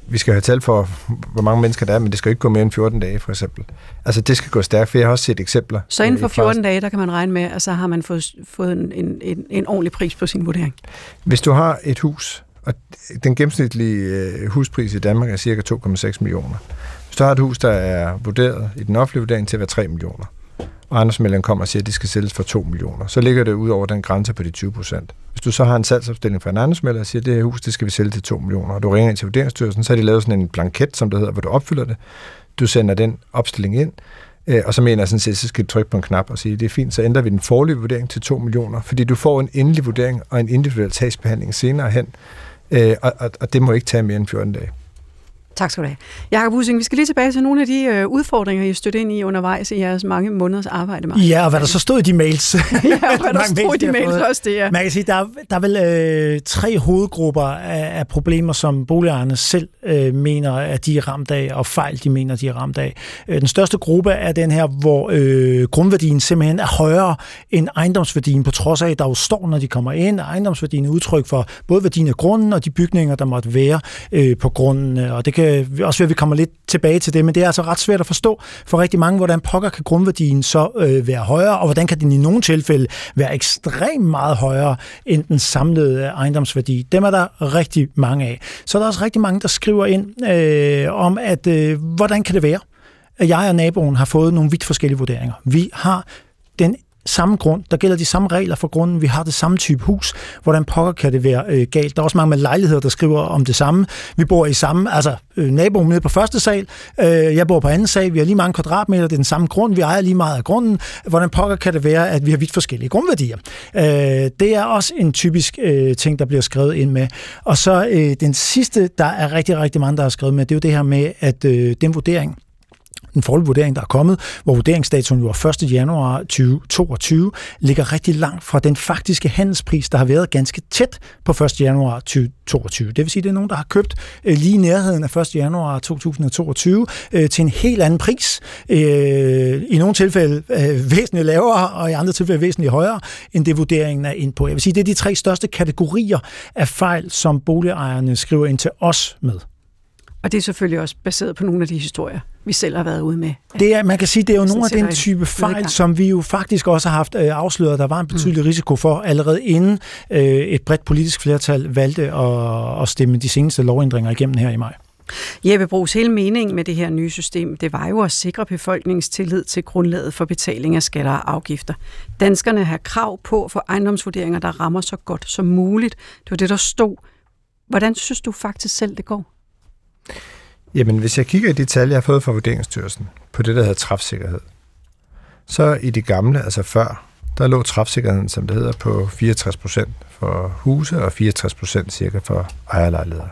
Speaker 3: vi skal have tal for, hvor mange mennesker der er, men det skal ikke gå mere end 14 dage, for eksempel. Altså, det skal gå stærkt, for jeg har også set eksempler.
Speaker 1: Så inden for 14 dage, der kan man regne med, at så har man fået, fået en, en, en ordentlig pris på sin vurdering?
Speaker 3: Hvis du har et hus, og den gennemsnitlige øh, huspris i Danmark er cirka 2,6 millioner. Hvis du har et hus, der er vurderet i den offentlige vurdering til at være 3 millioner, og ejendomsmælderen kommer og siger, at de skal sælges for 2 millioner, så ligger det ud over den grænse på de 20 procent. Hvis du så har en salgsopstilling for en ejendomsmælder og siger, at det her hus, det skal vi sælge til 2 millioner, og du ringer ind til Vurderingsstyrelsen, så har de lavet sådan en blanket, som det hedder, hvor du opfylder det. Du sender den opstilling ind, øh, og så mener jeg sådan set, så skal du trykke på en knap og sige, det er fint, så ændrer vi den forløbige vurdering til 2 millioner, fordi du får en endelig vurdering og en individuel sagsbehandling senere hen, øh, og, og, og det må ikke tage mere end 14 dage.
Speaker 1: Tak skal du have. Jakob Husing, vi skal lige tilbage til nogle af de øh, udfordringer, I stødte ind i undervejs i jeres mange måneders arbejde. Mark.
Speaker 2: Ja, og hvad der så stod i de mails.
Speaker 1: ja, og hvad der stod i de mails også, det er.
Speaker 2: Man kan sige, der, er, der er vel øh, tre hovedgrupper af, af problemer, som boligejerne selv øh, mener, at de er ramt af, og fejl, de mener, de er ramt af. Øh, den største gruppe er den her, hvor øh, grundværdien simpelthen er højere end ejendomsværdien, på trods af, at der jo står, når de kommer ind, ejendomsværdien er udtryk for både værdien af grunden og de bygninger, der måtte være øh, på grunden, og det kan Øh, også ved, at vi kommer lidt tilbage til det, men det er altså ret svært at forstå for rigtig mange, hvordan pokker kan grundværdien så øh, være højere, og hvordan kan den i nogle tilfælde være ekstremt meget højere end den samlede øh, ejendomsværdi. Dem er der rigtig mange af. Så er der også rigtig mange, der skriver ind øh, om, at øh, hvordan kan det være, at jeg og naboen har fået nogle vidt forskellige vurderinger. Vi har den samme grund. Der gælder de samme regler for grunden. Vi har det samme type hus. Hvordan pokker kan det være øh, galt? Der er også mange med lejligheder, der skriver om det samme. Vi bor i samme, altså øh, naboen nede på første sal, øh, jeg bor på anden sal, vi har lige mange kvadratmeter, det er den samme grund, vi ejer lige meget af grunden. Hvordan pokker kan det være, at vi har vidt forskellige grundværdier? Øh, det er også en typisk øh, ting, der bliver skrevet ind med. Og så øh, den sidste, der er rigtig, rigtig mange, der har skrevet med, det er jo det her med, at øh, den vurdering, den forholdige vurdering, der er kommet, hvor vurderingsdatoen jo er 1. januar 2022, ligger rigtig langt fra den faktiske handelspris, der har været ganske tæt på 1. januar 2022. Det vil sige, at det er nogen, der har købt øh, lige i nærheden af 1. januar 2022 øh, til en helt anden pris. Øh, I nogle tilfælde øh, væsentligt lavere, og i andre tilfælde væsentligt højere, end det vurderingen er ind på. Jeg vil sige, det er de tre største kategorier af fejl, som boligejerne skriver ind til os med.
Speaker 1: Og det er selvfølgelig også baseret på nogle af de historier, vi selv har været ude med.
Speaker 2: Det er, man kan sige, det er jo nogle af den type fejl, som vi jo faktisk også har haft øh, afsløret, der var en betydelig mm. risiko for, allerede inden øh, et bredt politisk flertal valgte at, at stemme de seneste lovændringer igennem her i maj.
Speaker 1: Jeppe Brugs, hele meningen med det her nye system, det var jo at sikre befolkningens tillid til grundlaget for betaling af skatter og afgifter. Danskerne har krav på at få ejendomsvurderinger, der rammer så godt som muligt. Det var det, der stod. Hvordan synes du faktisk selv, det går?
Speaker 3: Jamen, hvis jeg kigger i de tal, jeg har fået fra Vurderingsstyrelsen på det, der hedder træfsikkerhed, så i det gamle, altså før, der lå træfsikkerheden, som det hedder, på 64 procent for huse og 64 procent cirka for ejerlejligheder.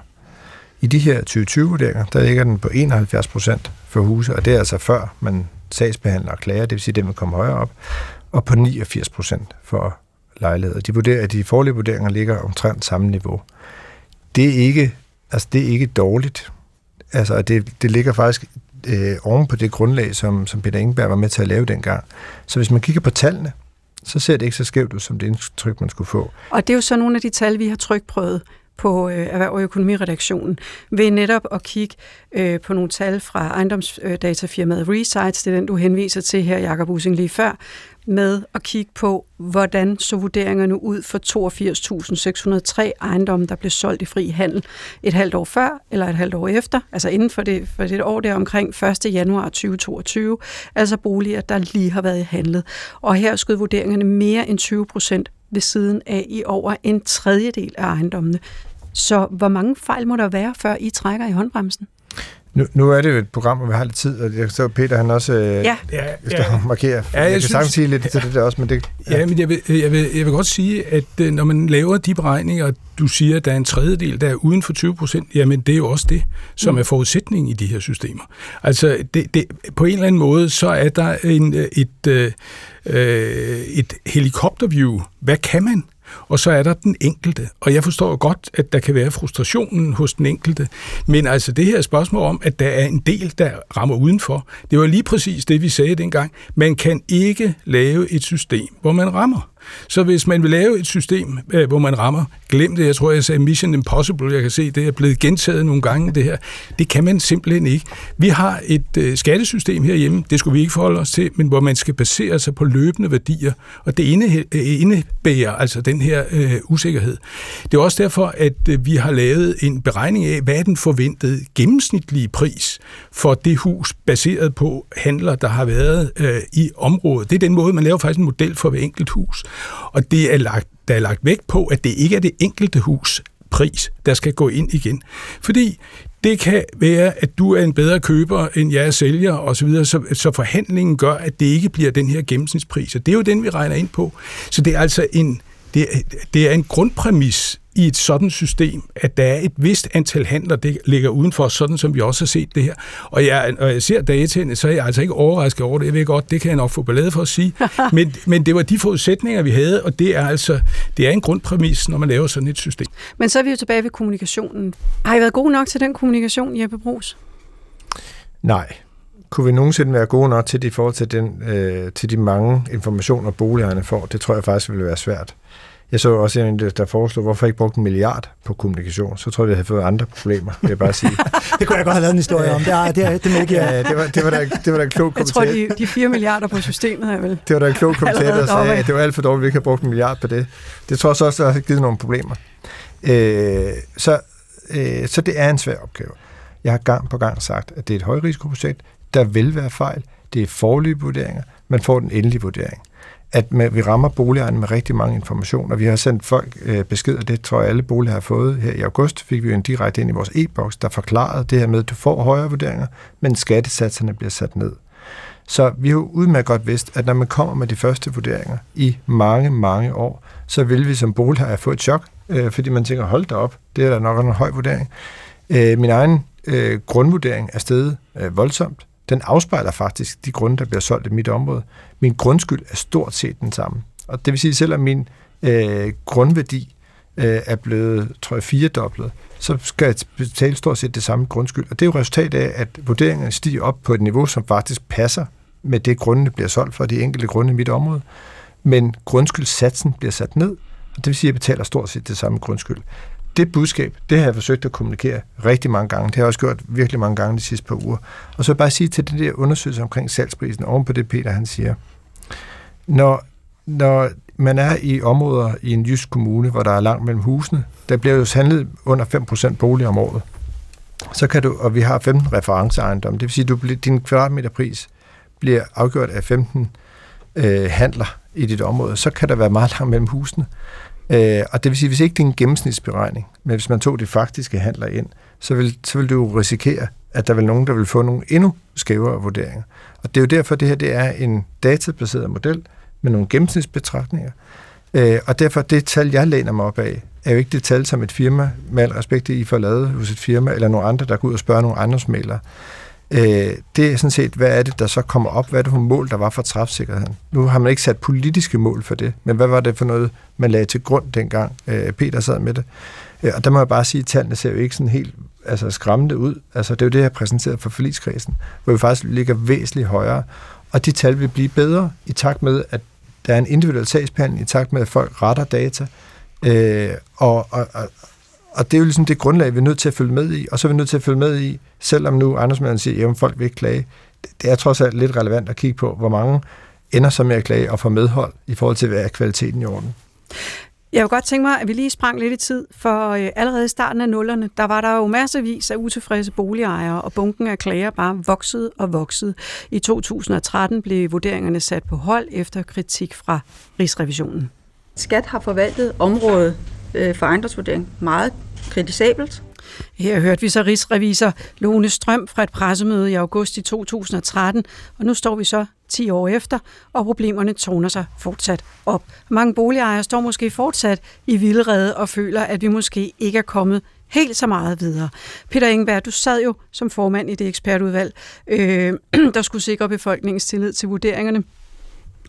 Speaker 3: I de her 2020-vurderinger, der ligger den på 71 procent for huse, og det er altså før man sagsbehandler og klager, det vil sige, at dem kommer højere op, og på 89 procent for lejligheder. De vurderer, at de forlige vurderinger ligger omtrent samme niveau. Det er ikke, altså det er ikke dårligt, Altså, det, det ligger faktisk øh, oven på det grundlag, som, som Peter Ingeberg var med til at lave dengang. Så hvis man kigger på tallene, så ser det ikke så skævt ud, som det indtryk, man skulle få.
Speaker 1: Og det er jo så nogle af de tal, vi har trykprøvet på øh, Erhverv- og Økonomiredaktionen ved netop at kigge øh, på nogle tal fra ejendomsdatafirmaet Resites, det er den, du henviser til her, Jakob Using, lige før, med at kigge på, hvordan så vurderingerne ud for 82.603 ejendomme, der blev solgt i fri handel et halvt år før eller et halvt år efter, altså inden for det, for det år der omkring 1. januar 2022, altså boliger, der lige har været i handlet. Og her skød vurderingerne mere end 20 procent ved siden af i over en tredjedel af ejendommene. Så hvor mange fejl må der være, før I trækker i håndbremsen?
Speaker 3: Nu, nu er det jo et program, hvor vi har lidt tid, og jeg så Peter, han også øh, ja. skal ja. markere. Ja, jeg, jeg kan sagtens sige lidt til det der også, men det...
Speaker 4: Ja, ja men jeg vil, jeg, vil, jeg vil godt sige, at øh, når man laver de beregninger, du siger, at der er en tredjedel, der er uden for 20 procent, jamen det er jo også det, som mm. er forudsætningen i de her systemer. Altså, det, det, på en eller anden måde, så er der en, øh, et, et, et helikopterview. Hvad kan man? Og så er der den enkelte. Og jeg forstår godt, at der kan være frustrationen hos den enkelte, men altså det her spørgsmål om, at der er en del, der rammer udenfor, det var lige præcis det, vi sagde dengang. Man kan ikke lave et system, hvor man rammer. Så hvis man vil lave et system, øh, hvor man rammer, glem det, jeg tror, jeg sagde Mission Impossible, jeg kan se, det er blevet gentaget nogle gange, det her. Det kan man simpelthen ikke. Vi har et øh, skattesystem herhjemme, det skulle vi ikke forholde os til, men hvor man skal basere sig på løbende værdier, og det øh, indebærer altså den her øh, usikkerhed. Det er også derfor, at øh, vi har lavet en beregning af, hvad er den forventede gennemsnitlige pris for det hus, baseret på handler, der har været øh, i området. Det er den måde, man laver faktisk en model for hver enkelt hus. Og det er lagt, der er lagt vægt på, at det ikke er det enkelte hus pris, der skal gå ind igen. Fordi det kan være, at du er en bedre køber, end jeg er sælger osv., så, så forhandlingen gør, at det ikke bliver den her gennemsnitspris. Og det er jo den, vi regner ind på. Så det er altså en, det, det er en grundpræmis i et sådan system, at der er et vist antal handler, det ligger udenfor, sådan som vi også har set det her. Og jeg, når jeg ser dataene, så er jeg altså ikke overrasket over det. Jeg ved godt, det kan jeg nok få ballade for at sige. men, men det var de forudsætninger, vi havde, og det er altså det er en grundpræmis, når man laver sådan et system.
Speaker 1: Men så er vi jo tilbage ved kommunikationen. Har I været god nok til den kommunikation, Jeppe Brugs?
Speaker 3: Nej. Kunne vi nogensinde være gode nok til det i forhold til, den, øh, til de mange informationer, boligejerne får? Det tror jeg faktisk ville være svært. Jeg så også en, der foreslog, hvorfor ikke brugt en milliard på kommunikation? Så tror jeg, vi havde fået andre problemer, vil jeg bare sige.
Speaker 2: det kunne jeg godt have lavet en historie om. Det, er, det, er, det,
Speaker 3: det, ja, det, var, det, var der, det var der en klog
Speaker 1: kommentator. Jeg tror, de, de 4 milliarder på systemet er vel...
Speaker 3: Det var der en klog kommentator, der sagde, at det var alt for dårligt, at vi ikke har brugt en milliard på det. Det tror jeg også, der har givet nogle problemer. Øh, så, øh, så det er en svær opgave. Jeg har gang på gang sagt, at det er et højrisikoprojekt. Der vil være fejl. Det er forløb vurderinger. Man får den endelige vurdering at med, vi rammer boligejerne med rigtig mange informationer. Vi har sendt folk øh, besked, og det tror jeg alle boliger har fået. Her i august fik vi jo en direkte ind i vores e-boks, der forklarede det her med, at du får højere vurderinger, men skattesatserne bliver sat ned. Så vi har jo udmærket godt vidst, at når man kommer med de første vurderinger i mange, mange år, så vil vi som boligejer få et chok, øh, fordi man tænker, hold da op, det er da nok en høj vurdering. Øh, min egen øh, grundvurdering er steget øh, voldsomt den afspejler faktisk de grunde, der bliver solgt i mit område. Min grundskyld er stort set den samme. Og det vil sige, selvom min øh, grundværdi øh, er blevet, tror jeg, firedoblet, så skal jeg betale stort set det samme grundskyld. Og det er jo resultat af, at vurderingerne stiger op på et niveau, som faktisk passer med det grunde, bliver solgt for de enkelte grunde i mit område. Men grundskyldssatsen bliver sat ned, og det vil sige, at jeg betaler stort set det samme grundskyld det budskab, det har jeg forsøgt at kommunikere rigtig mange gange. Det har jeg også gjort virkelig mange gange de sidste par uger. Og så bare sige til den der undersøgelse omkring salgsprisen, oven på det Peter han siger, når, når man er i områder i en jysk kommune, hvor der er langt mellem husene, der bliver jo handlet under 5% bolig om året. Så kan du, og vi har 15 referenceejendomme, det vil sige, at din kvadratmeterpris bliver afgjort af 15 øh, handler i dit område, så kan der være meget langt mellem husene. Øh, og det vil sige, hvis ikke det er en gennemsnitsberegning, men hvis man tog de faktiske handler ind, så vil, så vil du jo risikere, at der vil nogen, der vil få nogle endnu skævere vurderinger. Og det er jo derfor, det her det er en databaseret model med nogle gennemsnitsbetragtninger. Øh, og derfor, det tal, jeg læner mig op af, er jo ikke det tal, som et firma, med al respekt, I får lavet hos et firma, eller nogle andre, der går ud og spørger nogle andres malere. Øh, det er sådan set, hvad er det, der så kommer op? Hvad er det for mål, der var for træfsikkerheden? Nu har man ikke sat politiske mål for det, men hvad var det for noget, man lagde til grund dengang øh, Peter sad med det? Øh, og der må jeg bare sige, at tallene ser jo ikke sådan helt altså, skræmmende ud. Altså, det er jo det, jeg har præsenteret for forligskredsen, hvor vi faktisk ligger væsentligt højere. Og de tal vil blive bedre i takt med, at der er en individuel sagsbehandling, i takt med, at folk retter data. Øh, og, og, og det er jo ligesom det grundlag, vi er nødt til at følge med i, og så er vi nødt til at følge med i, selvom nu ejendomsmanden siger, at folk vil ikke klage. Det er trods alt lidt relevant at kigge på, hvor mange ender så med at klage og få medhold i forhold til, hvad er kvaliteten i orden.
Speaker 1: Jeg vil godt tænke mig, at vi lige sprang lidt i tid, for øh, allerede i starten af nullerne, der var der jo masservis af utilfredse boligejere, og bunken af klager bare voksede og voksede. I 2013 blev vurderingerne sat på hold efter kritik fra Rigsrevisionen.
Speaker 7: Skat har forvaltet området øh, for ejendomsvurdering meget kritisabelt.
Speaker 1: Her hørte vi så rigsrevisor Lone Strøm fra et pressemøde i august i 2013, og nu står vi så 10 år efter, og problemerne toner sig fortsat op. Mange boligejere står måske fortsat i vildrede og føler, at vi måske ikke er kommet helt så meget videre. Peter Ingeberg, du sad jo som formand i det ekspertudvalg, øh, der skulle sikre befolkningens tillid til vurderingerne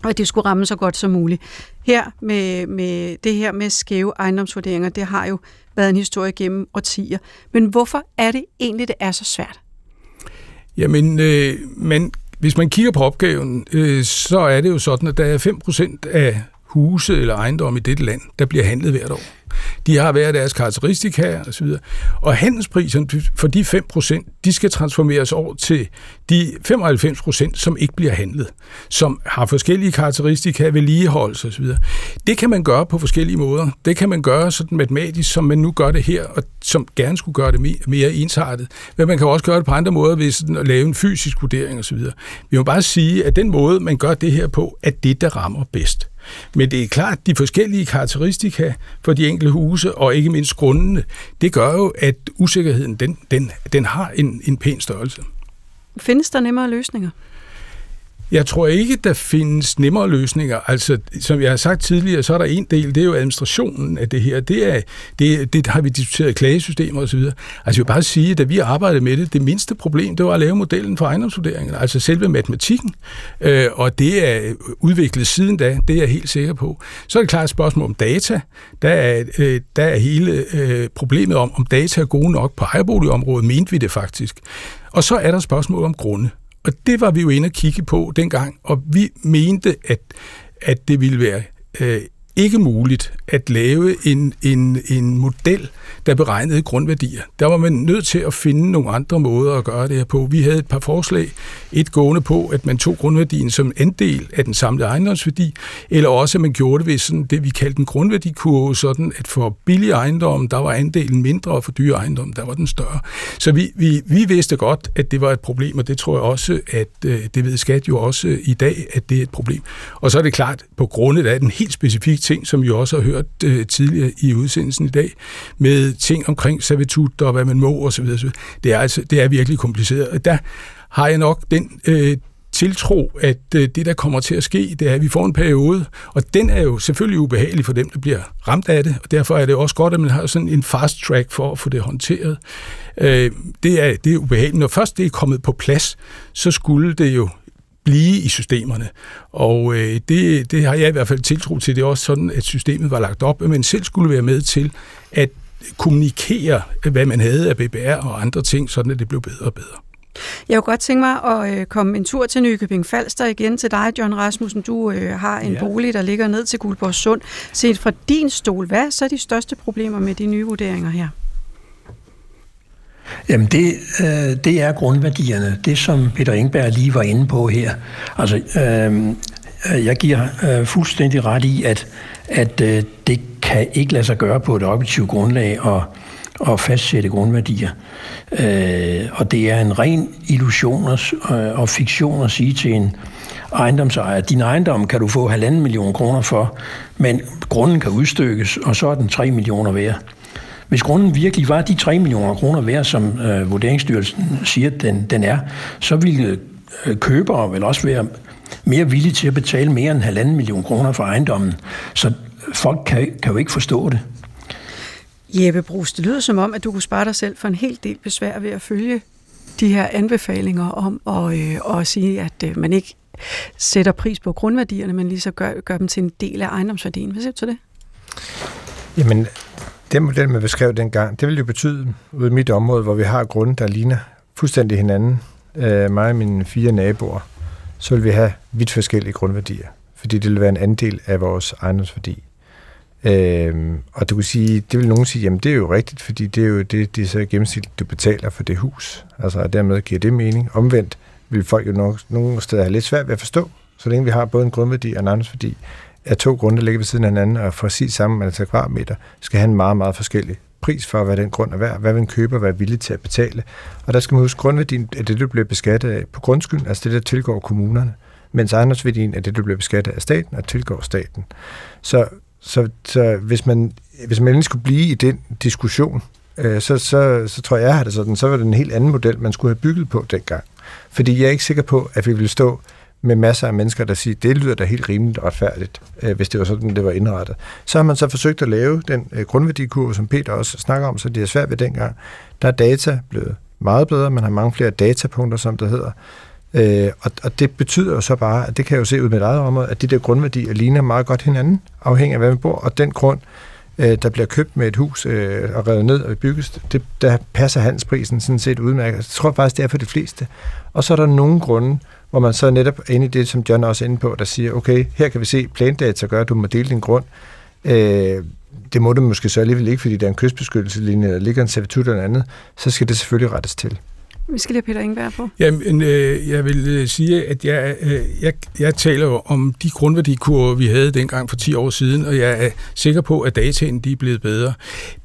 Speaker 1: og at det skulle ramme så godt som muligt. Her med, med det her med skæve ejendomsvurderinger, det har jo været en historie gennem årtier. Men hvorfor er det egentlig, det er så svært?
Speaker 4: Jamen, øh, men hvis man kigger på opgaven, øh, så er det jo sådan, at der er 5% af huse eller ejendomme i dette land, der bliver handlet hvert år. De har hver deres karakteristika og så videre. Og handelspriserne for de 5%, de skal transformeres over til de 95%, som ikke bliver handlet, som har forskellige karakteristika, vedligeholdelse osv. Det kan man gøre på forskellige måder. Det kan man gøre sådan matematisk, som man nu gør det her, og som gerne skulle gøre det mere ensartet. Men man kan også gøre det på andre måder ved sådan at lave en fysisk vurdering osv. Vi må bare sige, at den måde, man gør det her på, er det, der rammer bedst. Men det er klart, at de forskellige karakteristika for de enkelte huse, og ikke mindst grundene, det gør jo, at usikkerheden den, den, den har en, en pæn størrelse.
Speaker 1: Findes der nemmere løsninger?
Speaker 4: Jeg tror ikke, der findes nemmere løsninger. Altså, som jeg har sagt tidligere, så er der en del, det er jo administrationen af det her. Det, er, det, det har vi diskuteret klagesystemer osv. Altså, jeg vil bare sige, at da vi arbejdede med det, det mindste problem, det var at lave modellen for ejendomsvurderingen, altså selve matematikken. Øh, og det er udviklet siden da, det er jeg helt sikker på. Så er det klart et spørgsmål om data. Der er, øh, der er hele øh, problemet om, om data er gode nok på ejerboligområdet, mente vi det faktisk. Og så er der spørgsmål om grunde. Og det var vi jo inde og kigge på dengang, og vi mente, at, at det ville være øh, ikke muligt at lave en, en, en model, der beregnede grundværdier. Der var man nødt til at finde nogle andre måder at gøre det her på. Vi havde et par forslag. Et gående på, at man tog grundværdien som andel af den samlede ejendomsværdi, eller også at man gjorde det ved sådan det, vi kaldte en grundværdikurve, sådan at for billige ejendomme, der var andelen mindre, og for dyre ejendomme, der var den større. Så vi, vi, vi vidste godt, at det var et problem, og det tror jeg også, at øh, det ved Skat jo også i dag, at det er et problem. Og så er det klart, på grundet af den helt specifikke ting, som vi også har hørt øh, tidligere i udsendelsen i dag, med ting omkring servitut og hvad man må osv. Det er, altså, det er virkelig kompliceret. Og der har jeg nok den øh, tiltro, at øh, det, der kommer til at ske, det er, at vi får en periode, og den er jo selvfølgelig ubehagelig for dem, der bliver ramt af det, og derfor er det også godt, at man har sådan en fast track for at få det håndteret. Øh, det, er, det er ubehageligt. Når først det er kommet på plads, så skulle det jo blive i systemerne. Og øh, det, det har jeg i hvert fald tiltro til. Det er også sådan, at systemet var lagt op, at man selv skulle være med til at kommunikere, hvad man havde af BBR og andre ting, sådan at det blev bedre og bedre.
Speaker 1: Jeg kunne godt tænke mig at øh, komme en tur til Nykøbing Falster igen til dig, John Rasmussen. Du øh, har en ja. bolig, der ligger ned til Guldborg Sund. Set fra din stol, hvad er så de største problemer med de nye vurderinger her?
Speaker 6: Jamen det, øh, det er grundværdierne. Det som Peter Engberg lige var inde på her. Altså, øh, øh, jeg giver øh, fuldstændig ret i, at, at øh, det kan ikke lade sig gøre på et objektivt grundlag at, at fastsætte grundværdier. Øh, og det er en ren illusion øh, og fiktion at sige til en ejendomsejer, din ejendom kan du få halvanden million kroner for, men grunden kan udstykkes, og så er den 3 millioner værd. Hvis grunden virkelig var de 3 millioner kroner værd, som øh, Vurderingsstyrelsen siger, den, den er, så ville øh, købere vel også være mere villige til at betale mere end halvanden million kroner for ejendommen. Så folk kan, kan jo ikke forstå det.
Speaker 1: Jeppe Brugs, det lyder som om, at du kunne spare dig selv for en hel del besvær ved at følge de her anbefalinger om at, øh, at sige, at øh, man ikke sætter pris på grundværdierne, men lige så gør, gør dem til en del af ejendomsværdien. Hvad siger du til det?
Speaker 3: Jamen, den model, man beskrev dengang, det vil jo betyde, ude i mit område, hvor vi har grunde, der ligner fuldstændig hinanden, øh, mig og mine fire naboer, så vil vi have vidt forskellige grundværdier, fordi det vil være en andel af vores ejendomsværdi. Øhm, og du kan sige, det vil nogen sige, jamen det er jo rigtigt, fordi det er jo det, det så gennemsnitligt, du betaler for det hus. Altså, og dermed giver det mening. Omvendt vil folk jo nok, nogle steder have lidt svært ved at forstå, så længe vi har både en grundværdi og en ejendomsværdi, af to grunde, der ligger ved siden af hinanden, og præcis samme antal kvadratmeter, skal have en meget, meget forskellig pris for, hvad den grund er værd, hvad vil en køber være villig til at betale. Og der skal man huske, grundværdien er det, du bliver beskattet af på grundskyld, altså det, der tilgår kommunerne, mens ejendomsværdien er det, du bliver beskattet af staten og tilgår staten. Så, så, så hvis, man, hvis man endelig skulle blive i den diskussion, øh, så, så, så tror jeg, at det sådan, så var det en helt anden model, man skulle have bygget på dengang. Fordi jeg er ikke sikker på, at vi ville stå med masser af mennesker, der siger, det lyder da helt rimeligt og retfærdigt, øh, hvis det var sådan, det var indrettet. Så har man så forsøgt at lave den øh, grundværdikurve, som Peter også snakker om, så det er svært ved dengang. Der er data blevet meget bedre, man har mange flere datapunkter, som det hedder. Øh, og, og det betyder jo så bare, at det kan jeg jo se ud med et eget område, at de der grundværdier ligner meget godt hinanden, afhængig af, hvad man bor, og den grund øh, der bliver købt med et hus øh, og revet ned og bygges, det, der passer handelsprisen sådan set udmærket. Jeg tror faktisk, det er for de fleste. Og så er der nogle grunde, hvor man så netop er inde i det, som John også er inde på, der siger, okay, her kan vi se, plandata gør, at du må dele din grund. Øh, det må du måske så alligevel ikke, fordi der er en kystbeskyttelseslinje, der ligger en servitut eller andet, så skal det selvfølgelig rettes til.
Speaker 1: Vi skal lige have Peter Ingberg på.
Speaker 4: Jamen, øh, jeg vil øh, sige, at jeg, øh, jeg, jeg taler jo om de grundværdikurver, vi havde dengang for 10 år siden, og jeg er sikker på, at dataen de er blevet bedre.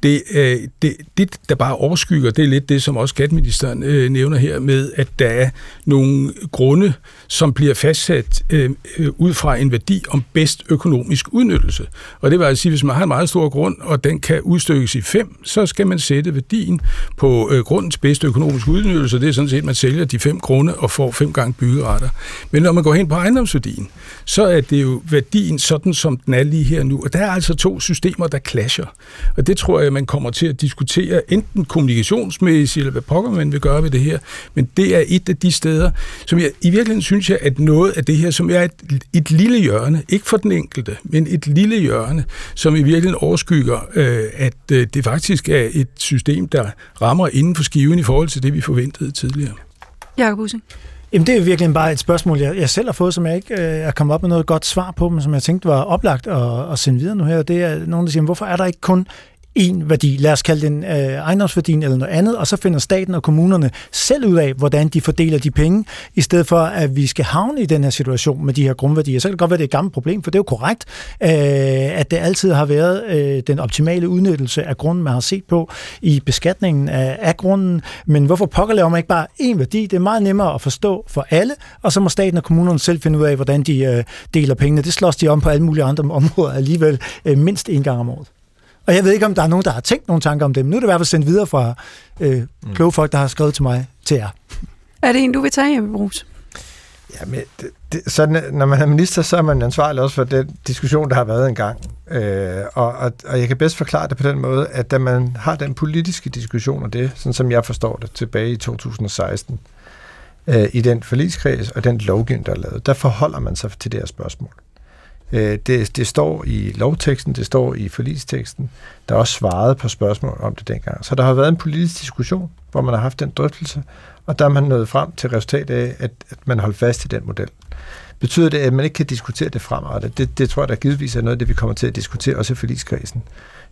Speaker 4: Det, øh, det, det, der bare overskygger, det er lidt det, som også skatteministeren øh, nævner her med, at der er nogle grunde, som bliver fastsat øh, øh, ud fra en værdi om bedst økonomisk udnyttelse. Og det vil altså sige, hvis man har en meget stor grund, og den kan udstykkes i fem, så skal man sætte værdien på øh, grundens bedste økonomisk udnyttelse, det er sådan set, at man sælger de 5 kroner og får fem gange byggeretter. Men når man går hen på ejendomsværdien, så er det jo værdien sådan, som den er lige her nu. Og der er altså to systemer, der clasher. Og det tror jeg, man kommer til at diskutere enten kommunikationsmæssigt, eller hvad pokker man vil gøre ved det her. Men det er et af de steder, som jeg i virkeligheden synes jeg, at noget af det her, som er et, et lille hjørne, ikke for den enkelte, men et lille hjørne, som i virkeligheden overskygger, øh, at øh, det faktisk er et system, der rammer inden for skiven i forhold til det, vi forventer forventede tidligere.
Speaker 1: Jakob Using.
Speaker 2: Jamen, det er virkelig bare et spørgsmål, jeg, jeg selv har fået, som jeg ikke øh, er kommet op med noget godt svar på, men som jeg tænkte var oplagt at, at sende videre nu her. Det er nogen, der siger, hvorfor er der ikke kun en værdi, lad os kalde den øh, ejendomsværdien eller noget andet, og så finder staten og kommunerne selv ud af, hvordan de fordeler de penge, i stedet for at vi skal havne i den her situation med de her grundværdier. Så kan det godt være, det er et gammelt problem, for det er jo korrekt, øh, at det altid har været øh, den optimale udnyttelse af grunden, man har set på i beskatningen af, af grunden. Men hvorfor pokker laver man ikke bare en værdi? Det er meget nemmere at forstå for alle, og så må staten og kommunerne selv finde ud af, hvordan de øh, deler pengene. Det slås de om på alle mulige andre områder alligevel øh, mindst en gang om året. Og jeg ved ikke, om der er nogen, der har tænkt nogle tanker om det, men nu er det i hvert fald sendt videre fra øh, kloge folk, der har skrevet til mig til jer.
Speaker 1: Er det en, du vil tage, Jeppe Brugs?
Speaker 3: Ja, men det, det, så når man er minister, så er man ansvarlig også for den diskussion, der har været engang. Øh, og, og, og jeg kan bedst forklare det på den måde, at da man har den politiske diskussion af det, sådan som jeg forstår det, tilbage i 2016, øh, i den forligskreds og den lovgivning, der er lavet, der forholder man sig til det her spørgsmål. Øh, det, det står i lovteksten, det står i forlisteksten. Der er også svaret på spørgsmål om det dengang. Så der har været en politisk diskussion, hvor man har haft den drøftelse, og der er man nået frem til resultat af, at, at man holder fast i den model. Betyder det, at man ikke kan diskutere det fremadrettet? Det, det tror jeg, der givetvis er noget af det, vi kommer til at diskutere, også i forligskredsen.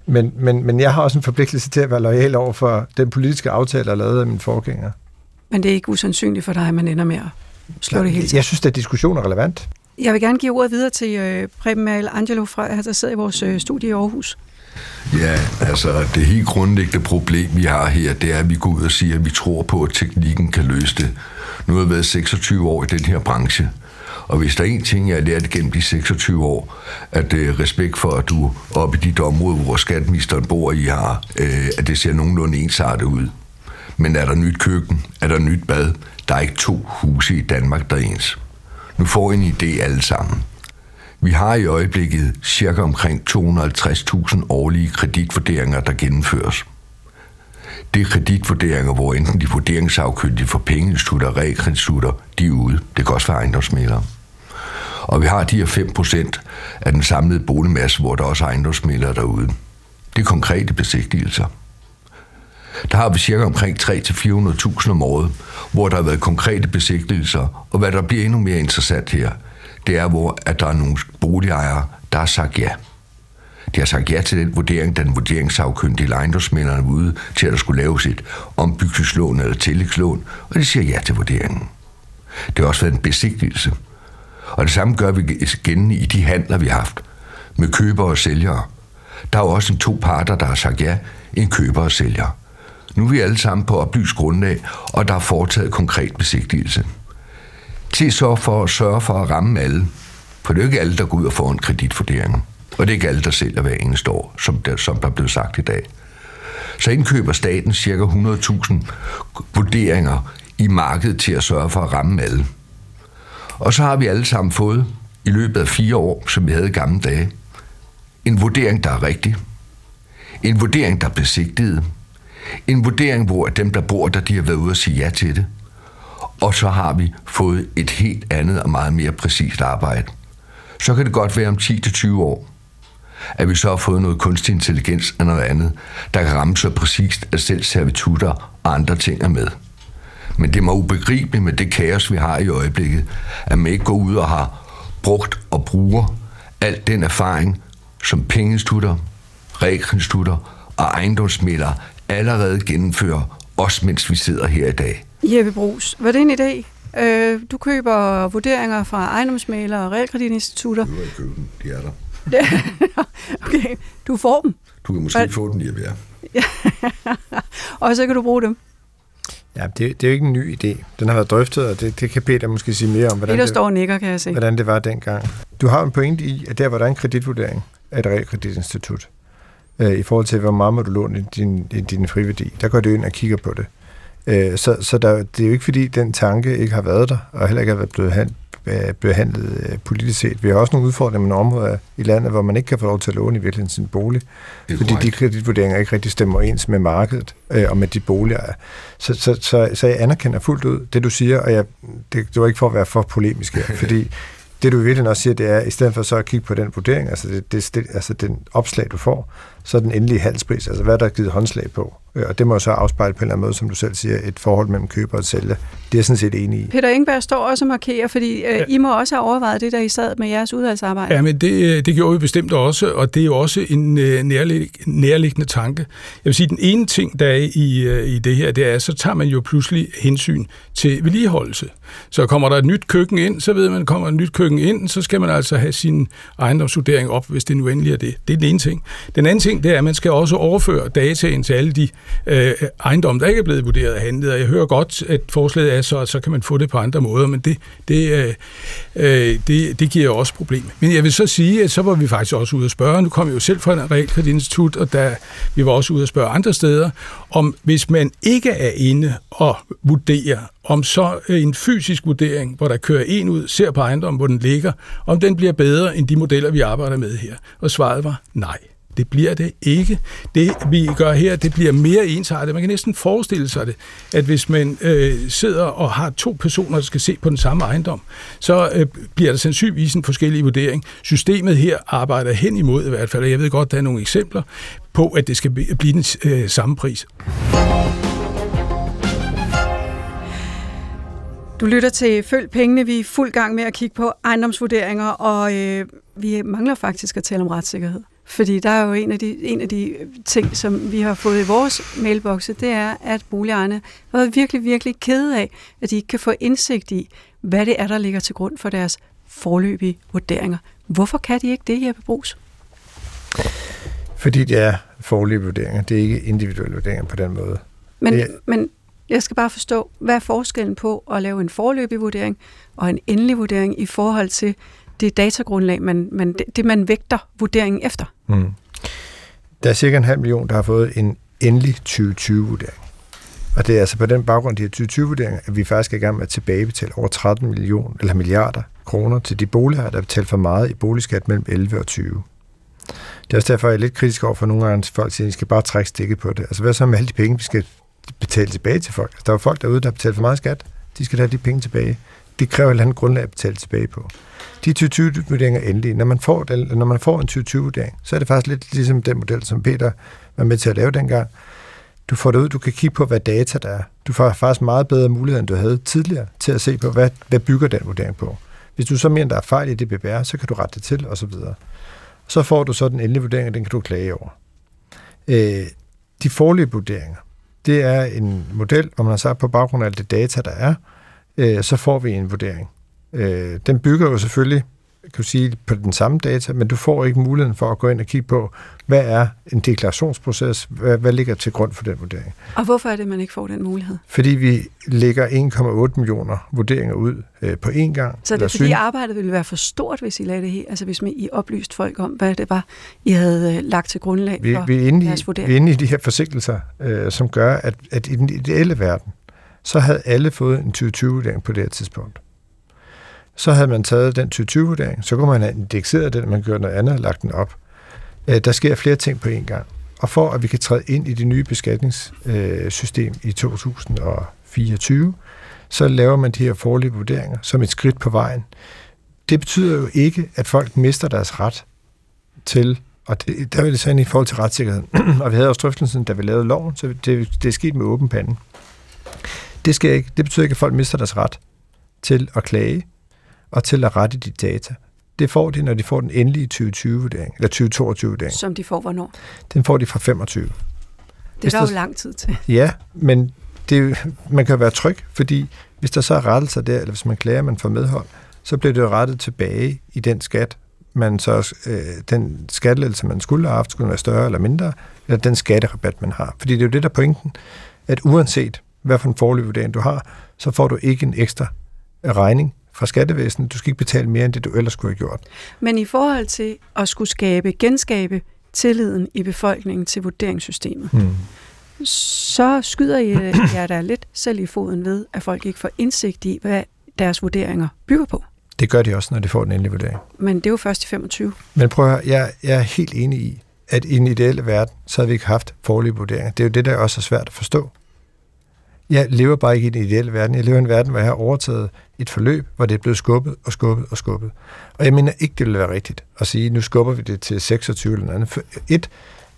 Speaker 3: Men, men, men jeg har også en forpligtelse til at være lojal over for den politiske aftale, der er lavet af mine forgængere.
Speaker 1: Men det er ikke usandsynligt for dig, at man ender med at slå det hele
Speaker 3: Jeg synes, at diskussion er relevant.
Speaker 1: Jeg vil gerne give ordet videre til øh, Preben Mal Angelo, fra, der sidder i vores øh, studie i Aarhus.
Speaker 5: Ja, altså det helt grundlæggende problem, vi har her, det er, at vi går ud og siger, at vi tror på, at teknikken kan løse det. Nu har jeg været 26 år i den her branche, og hvis der er en ting, jeg har lært gennem de 26 år, at øh, respekt for, at du oppe i dit område, hvor skatministeren bor i, har, øh, at det ser nogenlunde ensartet ud. Men er der nyt køkken? Er der nyt bad? Der er ikke to huse i Danmark, der er ens. Nu får I en idé alle sammen. Vi har i øjeblikket cirka omkring 250.000 årlige kreditvurderinger, der gennemføres. Det er kreditvurderinger, hvor enten de vurderingssagkyndige for pengeinstitutter og realkreditutter, de er ude. Det kan også være ejendomsmælere. Og vi har de her 5% af den samlede boligmasse, hvor der også er ejendomsmælere derude. Det er konkrete besigtigelser. Har vi cirka omkring 300-400.000 om året, hvor der har været konkrete besigtigelser, Og hvad der bliver endnu mere interessant her, det er, hvor at der er nogle boligejere, der har sagt ja. De har sagt ja til den vurdering, den vurderingssagkyndige ejendomsmænderne ude til, at der skulle laves et ombygningslån eller tillægslån, og de siger ja til vurderingen. Det har også været en besigtigelse. Og det samme gør vi igen i de handler, vi har haft med købere og sælgere. Der er jo også en to parter, der har sagt ja, en køber og sælger. Nu er vi alle sammen på oplyst grundlag, og der er foretaget konkret besigtigelse. Til så for at sørge for at ramme alle. For det er jo ikke alle, der går ud og får en kreditvurdering. Og det er ikke alle, der sælger hver eneste år, som der, som der er blevet sagt i dag. Så indkøber staten ca. 100.000 vurderinger i markedet til at sørge for at ramme alle. Og så har vi alle sammen fået i løbet af fire år, som vi havde i gamle dage, en vurdering, der er rigtig. En vurdering, der er besigtiget. En vurdering, hvor dem, der bor der, de har været ude og sige ja til det. Og så har vi fået et helt andet og meget mere præcist arbejde. Så kan det godt være om 10-20 år, at vi så har fået noget kunstig intelligens og noget andet, der kan ramme så præcist, at selv servitutter og andre ting er med. Men det må ubegribeligt med det kaos, vi har i øjeblikket, at man ikke går ud og har brugt og bruger al den erfaring, som pengeinstitutter, realkreditinstitutter og ejendomsmælere allerede gennemfører, også mens vi sidder her i dag.
Speaker 1: Jeppe Brugs, var det en idé? Øh, du køber vurderinger fra ejendomsmalere og realkreditinstitutter.
Speaker 5: Du kan købe dem, de er der.
Speaker 1: okay, du får dem.
Speaker 5: Du kan måske få den, Jeppe, ja.
Speaker 1: og så kan du bruge dem.
Speaker 3: Ja, det, det er jo ikke en ny idé. Den har været drøftet, og det, det kan Peter måske sige mere om, hvordan,
Speaker 1: Peter
Speaker 3: det,
Speaker 1: står og nikker, kan jeg se.
Speaker 3: hvordan det var dengang. Du har en pointe i, at der, hvor der er en kreditvurdering af et realkreditinstitut, øh, i forhold til, hvor meget må du låne i din, i din friværdi, der går det ind og kigger på det. Øh, så så der, det er jo ikke, fordi den tanke ikke har været der, og heller ikke været blevet hand, øh, behandlet øh, politisk set. Vi har også nogle udfordringer med nogle områder i landet, hvor man ikke kan få lov til at låne i virkeligheden sin bolig,
Speaker 5: er
Speaker 3: fordi de
Speaker 5: korrekt.
Speaker 3: kreditvurderinger ikke rigtig stemmer ens med markedet øh, og med de boliger. Så, så, så, så jeg anerkender fuldt ud det, du siger, og jeg, det, det var ikke for at være for polemisk her, fordi det du i virkeligheden også siger, det er, i stedet for så at kigge på den vurdering, altså, det, det, det, altså den opslag, du får, så er den endelige halspris, altså hvad der er givet håndslag på. Øh, Og det må jo så afspejle på en eller anden måde, som du selv siger, et forhold mellem køber og sælger. Det er jeg sådan set enig i.
Speaker 1: Peter Ingberg står også og markerer, fordi øh, ja. I må også have overvejet det, der I sad med jeres udvalgsarbejde.
Speaker 4: Ja, men det, øh, det gjorde vi bestemt også, og det er jo også en øh, nærlig, nærliggende tanke. Jeg vil sige, den ene ting, der er i, øh, i det her, det er, så tager man jo pludselig hensyn til vedligeholdelse. Så kommer der et nyt køkken ind, så ved man, kommer et nyt køkken ind, så skal man altså have sin ejendomsvurdering op, hvis det nu endelig er det. Det er den ene ting. Den anden ting, det er, at man skal også overføre dataen til alle de øh, ejendomme, der ikke er blevet vurderet og handlet. Og jeg hører godt, at forslaget er så, at så kan man få det på andre måder, men det, det, øh, øh det, det giver også problemer. Men jeg vil så sige, at så var vi faktisk også ude at spørge. Nu kom jeg jo selv fra en realkreditinstitut, og der, vi var også ude at spørge andre steder, om hvis man ikke er inde og vurderer, om så en fysisk vurdering, hvor der kører en ud, ser på ejendommen, hvor den ligger, om den bliver bedre end de modeller, vi arbejder med her. Og svaret var nej. Det bliver det ikke. Det, vi gør her, det bliver mere ensartet. Man kan næsten forestille sig det, at hvis man øh, sidder og har to personer, der skal se på den samme ejendom, så øh, bliver der sandsynligvis en forskellig vurdering. Systemet her arbejder hen imod i hvert fald, og jeg ved godt, der er nogle eksempler på, at det skal blive den øh, samme pris.
Speaker 1: Du lytter til Følg Pengene. Vi er fuld gang med at kigge på ejendomsvurderinger, og øh, vi mangler faktisk at tale om retssikkerhed. Fordi der er jo en af, de, en af de ting, som vi har fået i vores mailbokse, det er, at boligejerne har været virkelig, virkelig kede af, at de ikke kan få indsigt i, hvad det er, der ligger til grund for deres forløbige vurderinger. Hvorfor kan de ikke det, Jeppe Brugs?
Speaker 3: Fordi det er forlige vurderinger, det er ikke individuelle vurderinger på den måde.
Speaker 1: Men,
Speaker 3: Det-
Speaker 1: men jeg skal bare forstå, hvad er forskellen på at lave en forløbig vurdering og en endelig vurdering i forhold til det datagrundlag, man, man, det, det man vægter vurderingen efter?
Speaker 3: Mm. Der er cirka en halv million, der har fået en endelig 2020-vurdering. Og det er altså på den baggrund, de her 2020-vurderinger, at vi faktisk er i gang med at tilbagebetale over 13 millioner, eller milliarder kroner til de boligejere, der har betalt for meget i boligskat mellem 11 og 20. Det er også derfor, jeg er lidt kritisk over for nogle gange, at folk siger, at I skal bare trække stikket på det. Altså hvad så med alle de penge, vi skal betale tilbage til folk? Altså, der er folk derude, der har betalt for meget skat. De skal have de penge tilbage. Det kræver et eller andet grundlag at betale tilbage på. De 2020-vurderinger er endelige. Når man, får, den, når man får en 2020-vurdering, så er det faktisk lidt ligesom den model, som Peter var med til at lave dengang. Du får det ud, du kan kigge på, hvad data der er. Du får faktisk meget bedre mulighed, end du havde tidligere, til at se på, hvad, hvad bygger den vurdering på. Hvis du så mener, der er fejl i det BBR, så kan du rette det til, og så videre. Så får du så den endelige vurdering, og den kan du klage over. Øh, de forlige vurderinger, det er en model, hvor man har sagt, på baggrund af alt det data, der er, øh, så får vi en vurdering. Øh, den bygger jo selvfølgelig kan du sige, på den samme data, men du får ikke muligheden for at gå ind og kigge på, hvad er en deklarationsproces, hvad, hvad ligger til grund for den vurdering.
Speaker 1: Og hvorfor er det, man ikke får den mulighed?
Speaker 3: Fordi vi lægger 1,8 millioner vurderinger ud øh, på én gang.
Speaker 1: Så det er fordi
Speaker 3: syn-
Speaker 1: arbejdet ville være for stort, hvis I lagde det her, altså hvis man, I oplyste folk om, hvad det var, I havde øh, lagt til grundlag
Speaker 3: vi,
Speaker 1: for
Speaker 3: vi, er inde i,
Speaker 1: deres
Speaker 3: vi
Speaker 1: vurdering.
Speaker 3: er inde i de her forsigtelser, øh, som gør, at, at i den ideelle verden, så havde alle fået en 2020-vurdering på det her tidspunkt. Så havde man taget den 2020-vurdering, så kunne man have indekseret den, man gjorde noget andet og lagt den op. Øh, der sker flere ting på én gang. Og for at vi kan træde ind i det nye beskatningssystem øh, i 2024, så laver man de her forlige vurderinger som et skridt på vejen. Det betyder jo ikke, at folk mister deres ret til og det, der vil det sådan i forhold til retssikkerheden. og vi havde også drøftelsen, da vi lavede loven, så det, det er sket med åben pande. Det, skal ikke, det betyder ikke, at folk mister deres ret til at klage og til at rette de data. Det får de, når de får den endelige 2020-vurdering, eller 2022-vurdering.
Speaker 1: Som de får hvornår?
Speaker 3: Den får de fra 25.
Speaker 1: Det
Speaker 3: Hvis
Speaker 1: er der
Speaker 3: der-
Speaker 1: jo lang tid til.
Speaker 3: Ja, men det, man kan være tryg, fordi hvis der så er rettelser der, eller hvis man klager, man får medhold, så bliver det jo rettet tilbage i den skat, man så, øh, den skattelettelse, man skulle have haft, skulle være større eller mindre, eller den skatterabat, man har. Fordi det er jo det, der er pointen, at uanset hvad for en forløb vurdering du har, så får du ikke en ekstra regning fra skattevæsenet. Du skal ikke betale mere, end det du ellers skulle have gjort.
Speaker 1: Men i forhold til at skulle skabe, genskabe tilliden i befolkningen til vurderingssystemet,
Speaker 3: Hmm.
Speaker 1: så skyder I øh, jer da lidt selv i foden ved, at folk ikke får indsigt i, hvad deres vurderinger bygger på.
Speaker 3: Det gør de også, når de får den endelige vurdering.
Speaker 1: Men det er jo først i 25.
Speaker 3: Men prøv at høre, jeg, jeg er helt enig i, at i den ideelle verden, så havde vi ikke haft forlige vurderinger. Det er jo det, der også er svært at forstå. Jeg lever bare ikke i den ideelle verden. Jeg lever i en verden, hvor jeg har overtaget et forløb, hvor det er blevet skubbet og skubbet og skubbet. Og jeg mener ikke, det ville være rigtigt at sige, nu skubber vi det til 26 eller noget andet. For et,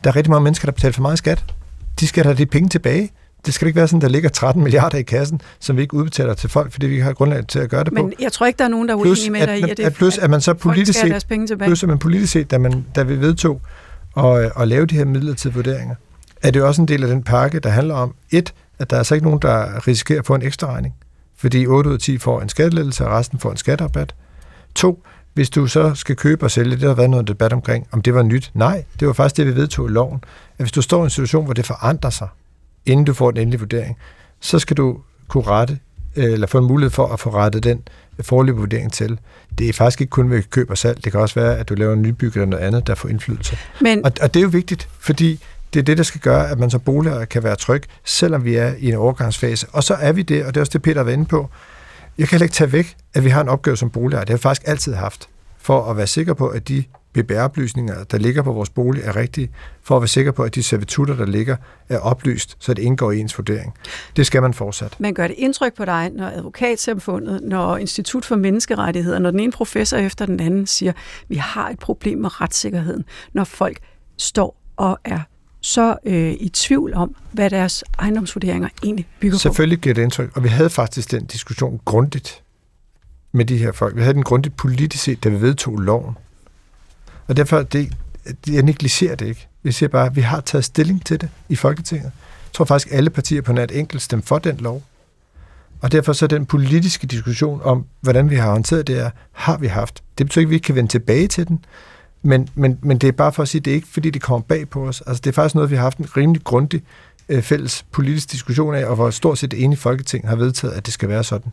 Speaker 3: der er rigtig mange mennesker, der betaler for meget skat. De skal have de penge tilbage. Det skal ikke være sådan, der ligger 13 milliarder i kassen, som vi ikke udbetaler til folk, fordi vi ikke har grundlag til at gøre det på.
Speaker 1: Men jeg tror ikke, der er nogen, der er uenige med dig i, at, det,
Speaker 3: at, plus, at man så politisk set. Plus at man politisk set, da, man, da vi vedtog at, at lave de her midlertidige vurderinger, er det også en del af den pakke, der handler om, et, at der er altså ikke nogen, der risikerer at få en ekstra regning, fordi 8 ud af 10 får en skattelettelse, og resten får en skatterabat. To, hvis du så skal købe og sælge, det har været noget debat omkring, om det var nyt. Nej, det var faktisk det, vi vedtog i loven. At hvis du står i en situation, hvor det forandrer sig, inden du får den endelige vurdering, så skal du kunne rette, øh, eller få en mulighed for at få rettet den foreløbige vurdering til. Det er faktisk ikke kun ved køb og salg. Det kan også være, at du laver en nybygge eller noget andet, der får indflydelse.
Speaker 1: Men
Speaker 3: Og, og det er jo vigtigt, fordi det er det, der skal gøre, at man som boliger kan være tryg, selvom vi er i en overgangsfase. Og så er vi det, og det er også det, Peter var inde på. Jeg kan heller ikke tage væk, at vi har en opgave som boliger. Det har vi faktisk altid haft, for at være sikker på, at de BBR-oplysninger, der ligger på vores bolig, er rigtige, for at være sikker på, at de servitutter, der ligger, er oplyst, så det indgår i ens vurdering. Det skal man fortsat.
Speaker 1: man gør det indtryk på dig, når advokatsamfundet, når Institut for Menneskerettigheder, når den ene professor efter den anden siger, vi har et problem med retssikkerheden, når folk står og er så øh, i tvivl om, hvad deres ejendomsvurderinger egentlig bygger på.
Speaker 3: Selvfølgelig giver det indtryk, og vi havde faktisk den diskussion grundigt med de her folk. Vi havde den grundigt politisk set, da vi vedtog loven. Og derfor, det, jeg negligerer det ikke. Jeg siger bare, at vi har taget stilling til det i Folketinget. Jeg tror faktisk, alle partier på nat enkelt stemte for den lov. Og derfor så den politiske diskussion om, hvordan vi har håndteret det her, har vi haft. Det betyder ikke, at vi ikke kan vende tilbage til den, men, men, men det er bare for at sige, at det er ikke, fordi det kommer bag på os. Altså, det er faktisk noget, vi har haft en rimelig grundig øh, fælles politisk diskussion af, og hvor stort set det enige Folketing har vedtaget, at det skal være sådan.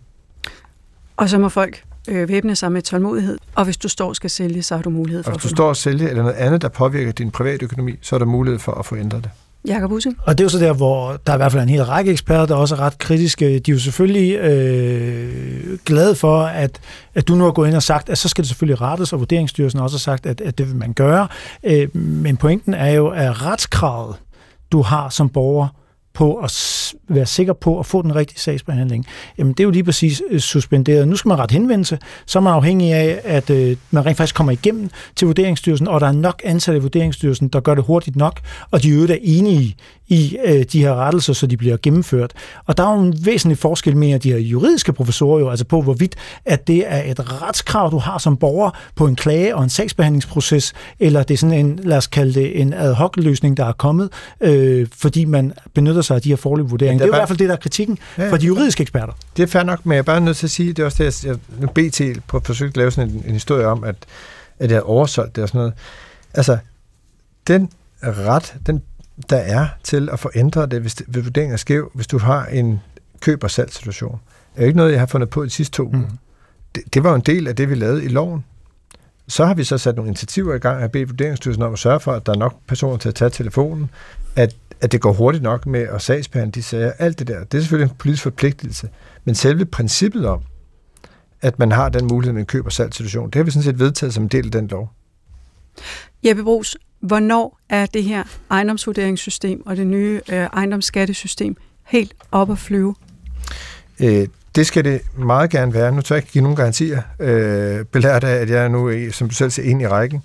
Speaker 1: Og så må folk øh, væbne sig med tålmodighed, og hvis du står og skal sælge, så har du mulighed for
Speaker 3: Og
Speaker 1: at
Speaker 3: hvis du står og sælger eller noget andet, der påvirker din private økonomi, så er der mulighed for at få ændret det.
Speaker 1: Jakob Ussing?
Speaker 2: Og det er jo så der, hvor der er i hvert fald en hel række eksperter, der også er ret kritiske. De er jo selvfølgelig øh, glade for, at, at du nu har gået ind og sagt, at så skal det selvfølgelig rettes, og Vurderingsstyrelsen har også sagt, at, at det vil man gøre. Øh, men pointen er jo, at retskravet, du har som borger, på at være sikker på at få den rigtige sagsbehandling, jamen det er jo lige præcis øh, suspenderet. Nu skal man ret henvendelse, så er man afhængig af, at øh, man rent faktisk kommer igennem til Vurderingsstyrelsen, og der er nok ansatte i Vurderingsstyrelsen, der gør det hurtigt nok, og de øvrigt er enige i øh, de her rettelser, så de bliver gennemført. Og der er jo en væsentlig forskel med de her juridiske professorer jo, altså på hvorvidt, at det er et retskrav, du har som borger på en klage og en sagsbehandlingsproces, eller det er sådan en, lad os kalde det en ad hoc løsning, der er kommet, øh, fordi man benytter sig af de her forløb vurderinger. Det er jo i hvert fald det, der er kritikken
Speaker 3: Ja,
Speaker 2: fra de juridiske eksperter.
Speaker 3: Det er fair nok, men jeg er bare nødt til at sige, det er også det, jeg, jeg nu BT på forsøgt at lave sådan en, en historie om, at, at jeg har oversolgt det og sådan noget. Altså, den ret, den der er til at få ændret det, hvis, det, hvis vurderingen er skæv, hvis du har en køb- og salgssituation, er jo ikke noget, jeg har fundet på de sidste to uger. Det, det var jo en del af det, vi lavede i loven. Så har vi så sat nogle initiativer i gang, at bede Vurderingsstyrelsen om at sørge for, at der er nok personer til at tage telefonen, at, at det går hurtigt nok med at sagsbehandle de sager. Alt det der, det er selvfølgelig en politisk forpligtelse. Men selve princippet om, at man har den mulighed med en køb- og salgssituation, det har vi sådan set vedtaget som en del af den lov.
Speaker 1: Jeppe Brugs, hvornår er det her ejendomsvurderingssystem og det nye øh, ejendomsskattesystem helt op at flyve?
Speaker 3: Øh, det skal det meget gerne være. Nu tør jeg ikke give nogen garantier, øh, belært af, at jeg er nu, som du selv ser, ind i rækken.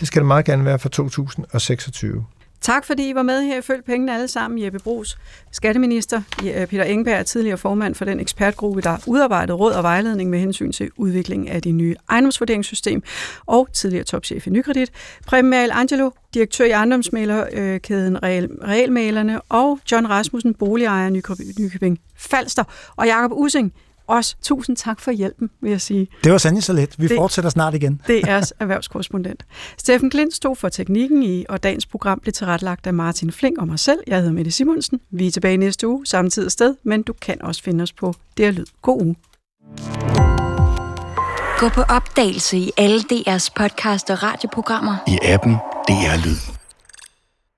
Speaker 3: Det skal det meget gerne være for 2026.
Speaker 1: Tak fordi I var med her i Følg Pengene alle sammen. Jeppe Brugs, skatteminister, Peter Engberg, tidligere formand for den ekspertgruppe, der udarbejdet råd og vejledning med hensyn til udviklingen af det nye ejendomsvurderingssystem, og tidligere topchef i Nykredit. Preben Mal Angelo, direktør i ejendomsmalerkæden Realmalerne, og John Rasmussen, boligejer i Nykøbing Falster, og Jakob Using, også tusind tak for hjælpen, vil jeg sige.
Speaker 2: Det var sandelig så let. Vi det, fortsætter snart igen.
Speaker 1: Det er erhvervskorrespondent. Steffen Klint stod for teknikken i, og dagens program blev tilrettelagt af Martin Flink og mig selv. Jeg hedder Mette Simonsen. Vi er tilbage næste uge, samme tid og sted, men du kan også finde os på DR Lyd. God uge.
Speaker 8: Gå på opdagelse i alle DR's podcast og radioprogrammer.
Speaker 9: I appen DR Lyd.